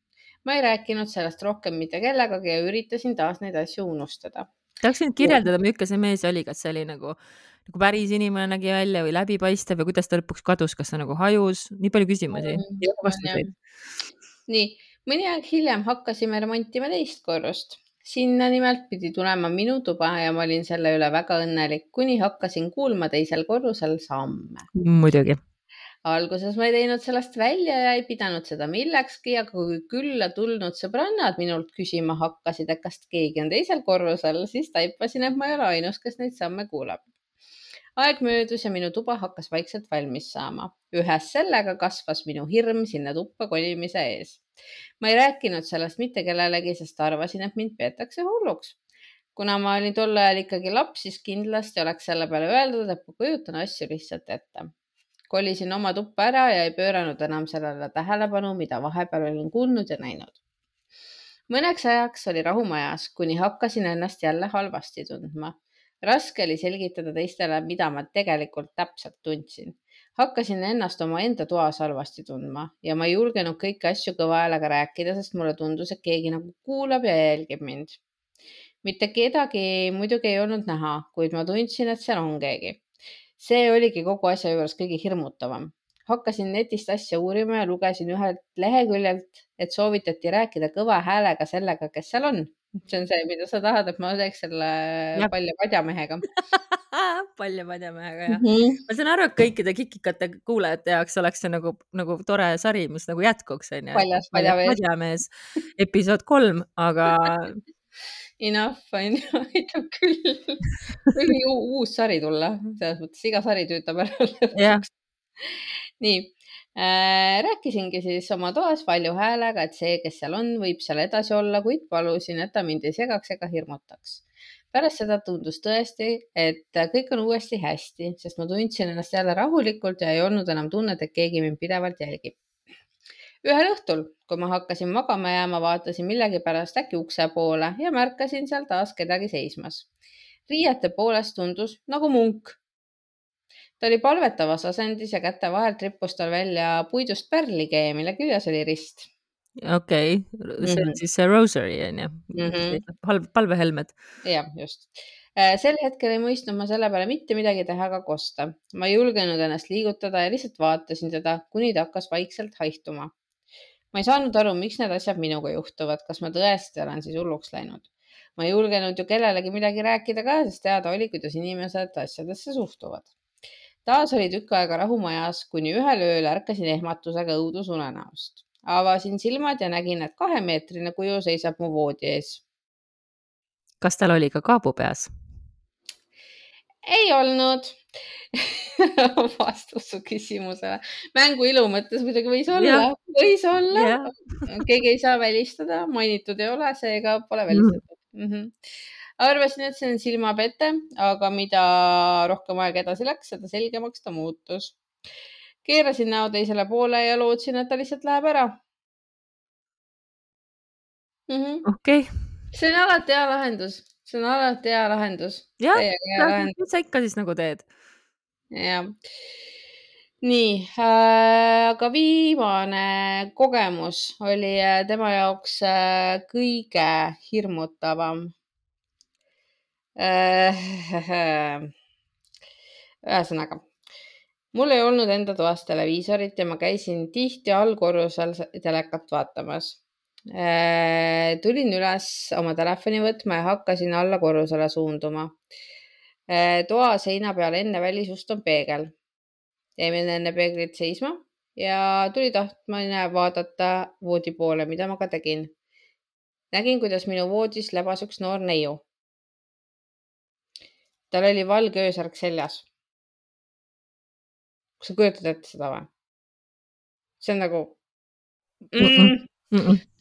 B: ma ei rääkinud sellest rohkem mitte kellegagi ja üritasin taas neid asju unustada
A: tahaksin kirjeldada, milline see mees oli, kas see oli nagu, nagu päris inimene nägi välja või läbipaistev ja kuidas ta lõpuks kadus, kas ta nagu hajus, nii palju küsimusi mm, ja vastuseid.
B: nii, mõni aeg hiljem hakkasime remontima teist korrust. sinna nimelt pidi tulema minu tuba ja ma olin selle üle väga õnnelik, kuni hakkasin kuulma teisel korrusel samme.
A: muidugi
B: alguses ma ei teinud sellest välja ja ei pidanud seda millekski, aga kui külla tulnud sõbrannad minult küsima hakkasid, et kas keegi on teisel korrusel, siis taipasin, et ma ei ole ainus, kes neid samme kuulab. aeg möödus ja minu tuba hakkas vaikselt valmis saama. ühes sellega kasvas minu hirm sinna tuppa kolimise ees. ma ei rääkinud sellest mitte kellelegi, sest arvasin, et mind peetakse hulluks kuna ma olin tol ajal ikkagi laps, siis kindlasti oleks selle peale öeldud, et ma kujutan asju lihtsalt ette kolisin oma tuppa ära ja ei pööranud enam sellele tähelepanu, mida vahepeal olin kuulnud ja näinud. mõneks ajaks oli rahu majas, kuni hakkasin ennast jälle halvasti tundma. raske oli selgitada teistele, mida ma tegelikult täpselt tundsin. hakkasin ennast omaenda toas halvasti tundma ja ma ei julgenud kõiki asju kõva häälega rääkida, sest mulle tundus, et keegi nagu kuulab ja jälgib mind. mitte kedagi muidugi ei olnud näha, kuid ma tundsin, et seal on keegi see oligi kogu asja juures kõige hirmutavam. hakkasin netist asja uurima ja lugesin ühelt leheküljelt, et soovitati rääkida kõva häälega sellega, kes seal on. see on see, mida sa tahad, et ma teeks selle ja. palja padjamehega
A: palja padjamehega jah mm. -hmm. ma saan aru, et kõikide kikikate kuulajate jaoks oleks see nagu, nagu tore sari, mis nagu jätkuks onju.
B: paljas padjamees.
A: padjamees episood kolm, aga
B: enough on ju, aitab küll. võib uus sari tulla, selles mõttes iga sari töötab ära
A: lõpuks.
B: nii äh,, rääkisingi siis oma toas valju häälega, et see, kes seal on, võib seal edasi olla, kuid palusin, et ta mind ei segaks ega hirmutaks. pärast seda tundus tõesti, et kõik on uuesti hästi, sest ma tundsin ennast jälle rahulikult ja ei olnud enam tunnet, et keegi mind pidevalt jälgib ühel õhtul, kui ma hakkasin magama jääma, vaatasin millegipärast äkki ukse poole ja märkasin seal taas kedagi seismas. riiete poolest tundus nagu munk. ta oli palvetavas asendis ja käte vahelt rippus tal välja puidust pärlikee, mille küljes oli rist.
A: okei okay., see on mm -hmm. siis see rosary on ju mm -hmm., palvehelmed.
B: jah, just äh, sel hetkel ei mõistnud ma selle peale mitte midagi teha ega kosta. ma ei julgenud ennast liigutada ja lihtsalt vaatasin teda, kuni ta hakkas vaikselt haihtuma ma ei saanud aru, miks need asjad minuga juhtuvad, kas ma tõesti olen siis hulluks läinud. ma ei julgenud ju kellelegi midagi rääkida ka, sest teada oli, kuidas inimesed asjadesse suhtuvad. taas oli tükk aega rahu majas, kuni ühel ööl ärkasin ehmatusega õudusunenäost. avasin silmad ja nägin, et kahemeetrine kuju seisab mu voodi ees.
A: kas tal oli ka kaabu peas?
B: ei olnud vastus su küsimusele. mängu ilu mõttes muidugi võis olla, võis olla. keegi ei saa välistada, mainitud ei ole, seega pole välistatud mm. -hmm. arvasin, et see on silmapete, aga mida rohkem aega edasi läks, seda selgemaks ta muutus. keerasin näo teisele poole ja lootsin, et ta lihtsalt läheb ära
A: -hmm.. okei
B: see on alati hea lahendus see on alati hea lahendus.
A: jah, mis sa ikka siis nagu teed?
B: Jah. nii äh,, aga viimane kogemus oli äh, tema jaoks äh, kõige hirmutavam äh,. ühesõnaga, mul ei olnud enda toas televiisorit ja ma käisin tihti allkorrusel telekat vaatamas Äh, tulin üles oma telefoni võtma ja hakkasin alla korrusele suunduma. Äh, toa seina peal enne välisust on peegel. jäime enne peeglit seisma ja tuli tahtmine vaadata voodi poole, mida ma ka tegin. nägin, kuidas minu voodis lebas üks noor neiu. tal oli valge öösärk seljas. kas sa kujutad ette seda või? see on nagu. -mm. Mm -mm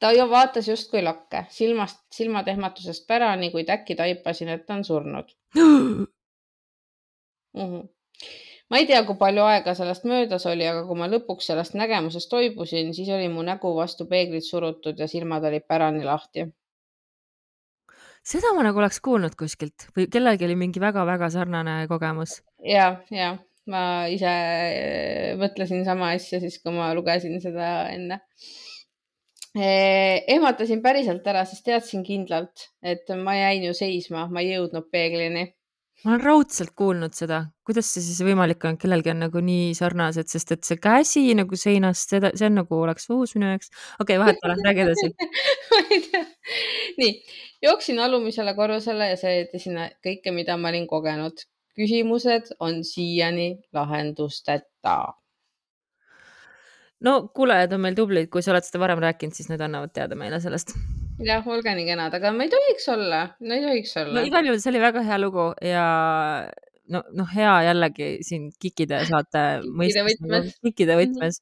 B: ta ju vaatas justkui lakke, silmast, silmad ehmatusest pärani, kuid äkki taipasin, et ta on surnud mm. -hmm. ma ei tea, kui palju aega sellest möödas oli, aga kui ma lõpuks sellest nägemusest toibusin, siis oli mu nägu vastu peeglit surutud ja silmad olid pärani lahti.
A: seda ma nagu oleks kuulnud kuskilt või kellelgi oli mingi väga-väga sarnane kogemus.
B: ja, ja ma ise äh, mõtlesin sama asja siis, kui ma lugesin seda enne ehmatasin päriselt ära, sest teadsin kindlalt, et ma jäin ju seisma, ma ei jõudnud peeglini.
A: ma olen raudselt kuulnud seda, kuidas see siis võimalik on, kellelgi on nagu nii sarnased, sest et see käsi nagu seinast, seda, see on nagu oleks uus minu jaoks. okei okay,, vahet pole, räägi edasi
B: ma ei tea. nii, jooksin alumisele korrusele ja seletasin kõike, mida ma olin kogenud. küsimused on siiani lahendusteta
A: no kuulajad on meil tublid, kui sa oled seda varem rääkinud, siis need annavad teada meile sellest.
B: jah, olge nii kenad, aga me ei tohiks olla, no ei tohiks olla.
A: no igal juhul see oli väga hea lugu ja no, noh, hea jällegi siin Kikide saate
B: mõistes,
A: Kikide võtmes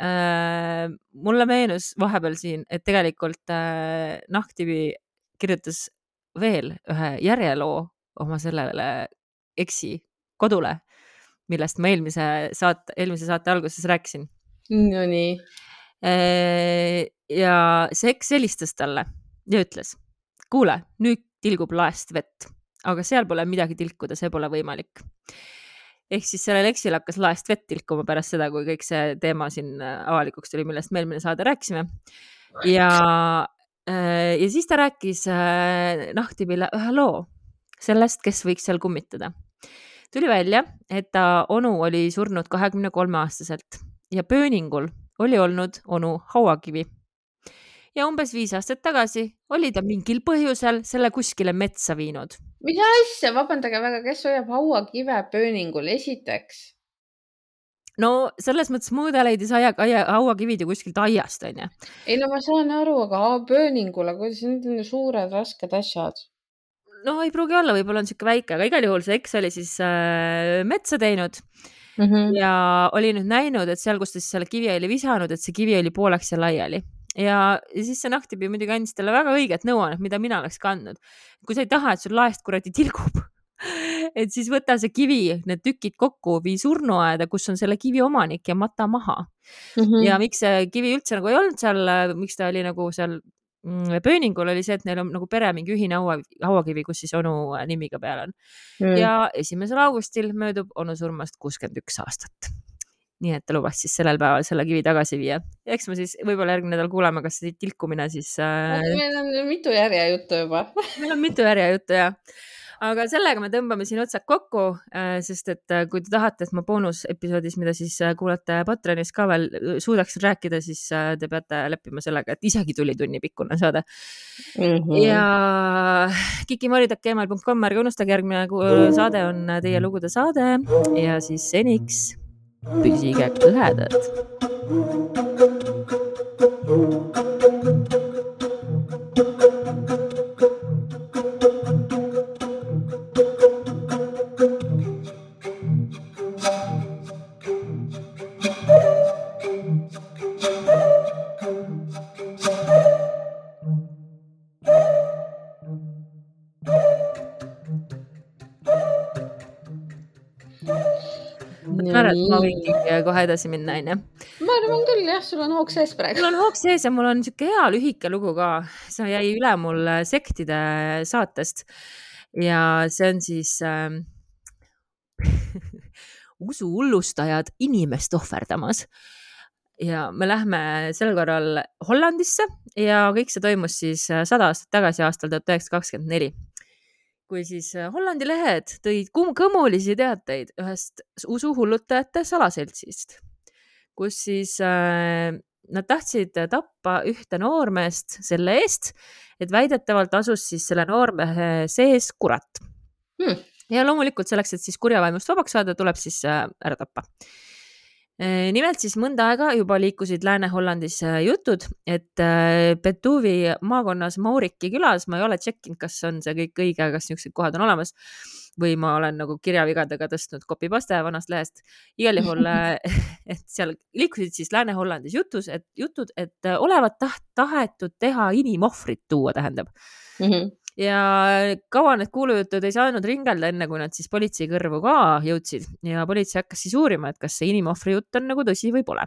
A: äh,. mulle meenus vahepeal siin, et tegelikult äh, Nahktivi kirjutas veel ühe järjeloo oma sellele Eksi kodule, millest ma eelmise saate, eelmise saate alguses rääkisin
B: Nonii.
A: Äh, ja see eks helistas talle ja ütles, kuule, nüüd tilgub laest vett, aga seal pole midagi tilkuda, see pole võimalik. ehk siis sellel eksil hakkas laest vett tilkuma pärast seda, kui kõik see teema siin äh, avalikuks tuli, millest me eelmine saade rääkisime. ja, äh, ja siis ta rääkis Nahtipile ühe loo sellest, kes võiks seal kummitada. tuli välja, et ta onu oli surnud kahekümne kolme aastaselt ja pööningul oli olnud onu hauakivi. ja umbes viis aastat tagasi oli ta mingil põhjusel selle kuskile metsa viinud.
B: mis asja, vabandage väga, kes hoiab hauakive pööningul, esiteks?
A: no selles mõttes mõõda leidis aia, aia, hauakivid ju kuskilt aiast, onju.
B: ei no ma saan aru, aga pööningul, aga need on ju suured rasked asjad
A: no ei pruugi olla, võib-olla on sihuke väike, aga igal juhul see eks oli siis äh, metsa teinud mm. -hmm. ja oli nüüd näinud, et seal, kus ta siis selle kivi oli visanud, et see kivi oli pooleks ja laiali ja, siis see nahktibi muidugi andis talle väga õiget nõuannet, mida mina oleks kandnud. kui sa ei taha, et sul laest kuradi tilgub et siis võta see kivi, need tükid kokku, vii surnuaeda, kus on selle kivi omanik ja mata maha mm. -hmm. ja miks see kivi üldse nagu ei olnud seal, miks ta oli nagu seal pööningul oli see, et neil on nagu pere mingi ühine haua, hauakivi, kus siis onu äh, nimi ka peal on mm.. ja esimesel augustil möödub onu surmast kuuskümmend üks aastat. nii et ta lubas siis sellel päeval selle kivi tagasi viia. eks me siis võib-olla järgmine nädal kuuleme, kas see tilkumine siis
B: äh.... meil on mitu järjejuttu juba
A: meil on mitu järjejuttu ja aga sellega me tõmbame siin otsad kokku, sest et kui te tahate, et ma boonusepisoodis, mida siis kuulate Patreonis ka veel suudaks rääkida, siis te peate leppima sellega, et isegi tuli tunni pikkune saade mm. -hmm. ja kikimoridak.gmail.com, ärge unustage, järgmine saade on teie lugude saade ja siis seniks püsige kõhedad. Ma arvan, et ma võingi kohe edasi minna, onju.
B: ma arvan küll jah, sul on hoog sees praegu.
A: mul on hoog sees ja mul on sihuke hea lühike lugu ka, see jäi üle mul sektide saatest. Ja see on siis äh, usuhullustajad inimest ohverdamas. Ja me lähme sel korral Hollandisse ja kõik see toimus siis sada aastat tagasi, aastal tuhat üheksasada kakskümmend neli kui siis äh, Hollandi lehed tõid kõmulisi teateid ühest usuhullutajate salaseltsist, kus siis äh, nad tahtsid tappa ühte noormeest selle eest, et väidetavalt asus siis selle noormehe sees kurat. Hmm.. ja loomulikult selleks, et siis kurjavaimust vabaks saada, tuleb siis äh, ära tappa nimelt siis mõnda aega juba liikusid Lääne-Hollandis äh, jutud, et Betuvi äh, maakonnas Mauriki külas, ma ei ole tšekkinud, kas on see kõik õige, kas niisugused kohad on olemas või ma olen nagu kirjavigadega tõstnud copy-paste vanast lehest. igal juhul, et seal liikusid siis Lääne-Hollandis jutus, et jutud, et olevat taht, tahetud teha inimohvrit tuua, tähendab mm. -hmm ja kaua need kuulujutud ei saanud ringelda, enne kui nad siis politsei kõrvu ka jõudsid ja politsei hakkas siis uurima, et kas see inimohvri jutt on nagu tõsi või pole.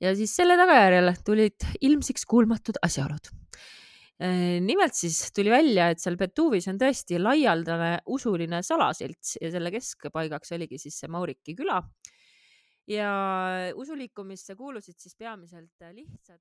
A: ja siis selle tagajärjel tulid ilmsiks kuulmatud asjaolud äh, nimelt siis tuli välja, et seal Betuvis on tõesti laialdane usuline salaselts ja selle keskpaigaks oligi siis see Mauriki küla. ja usuliikumisse kuulusid siis peamiselt lihtsad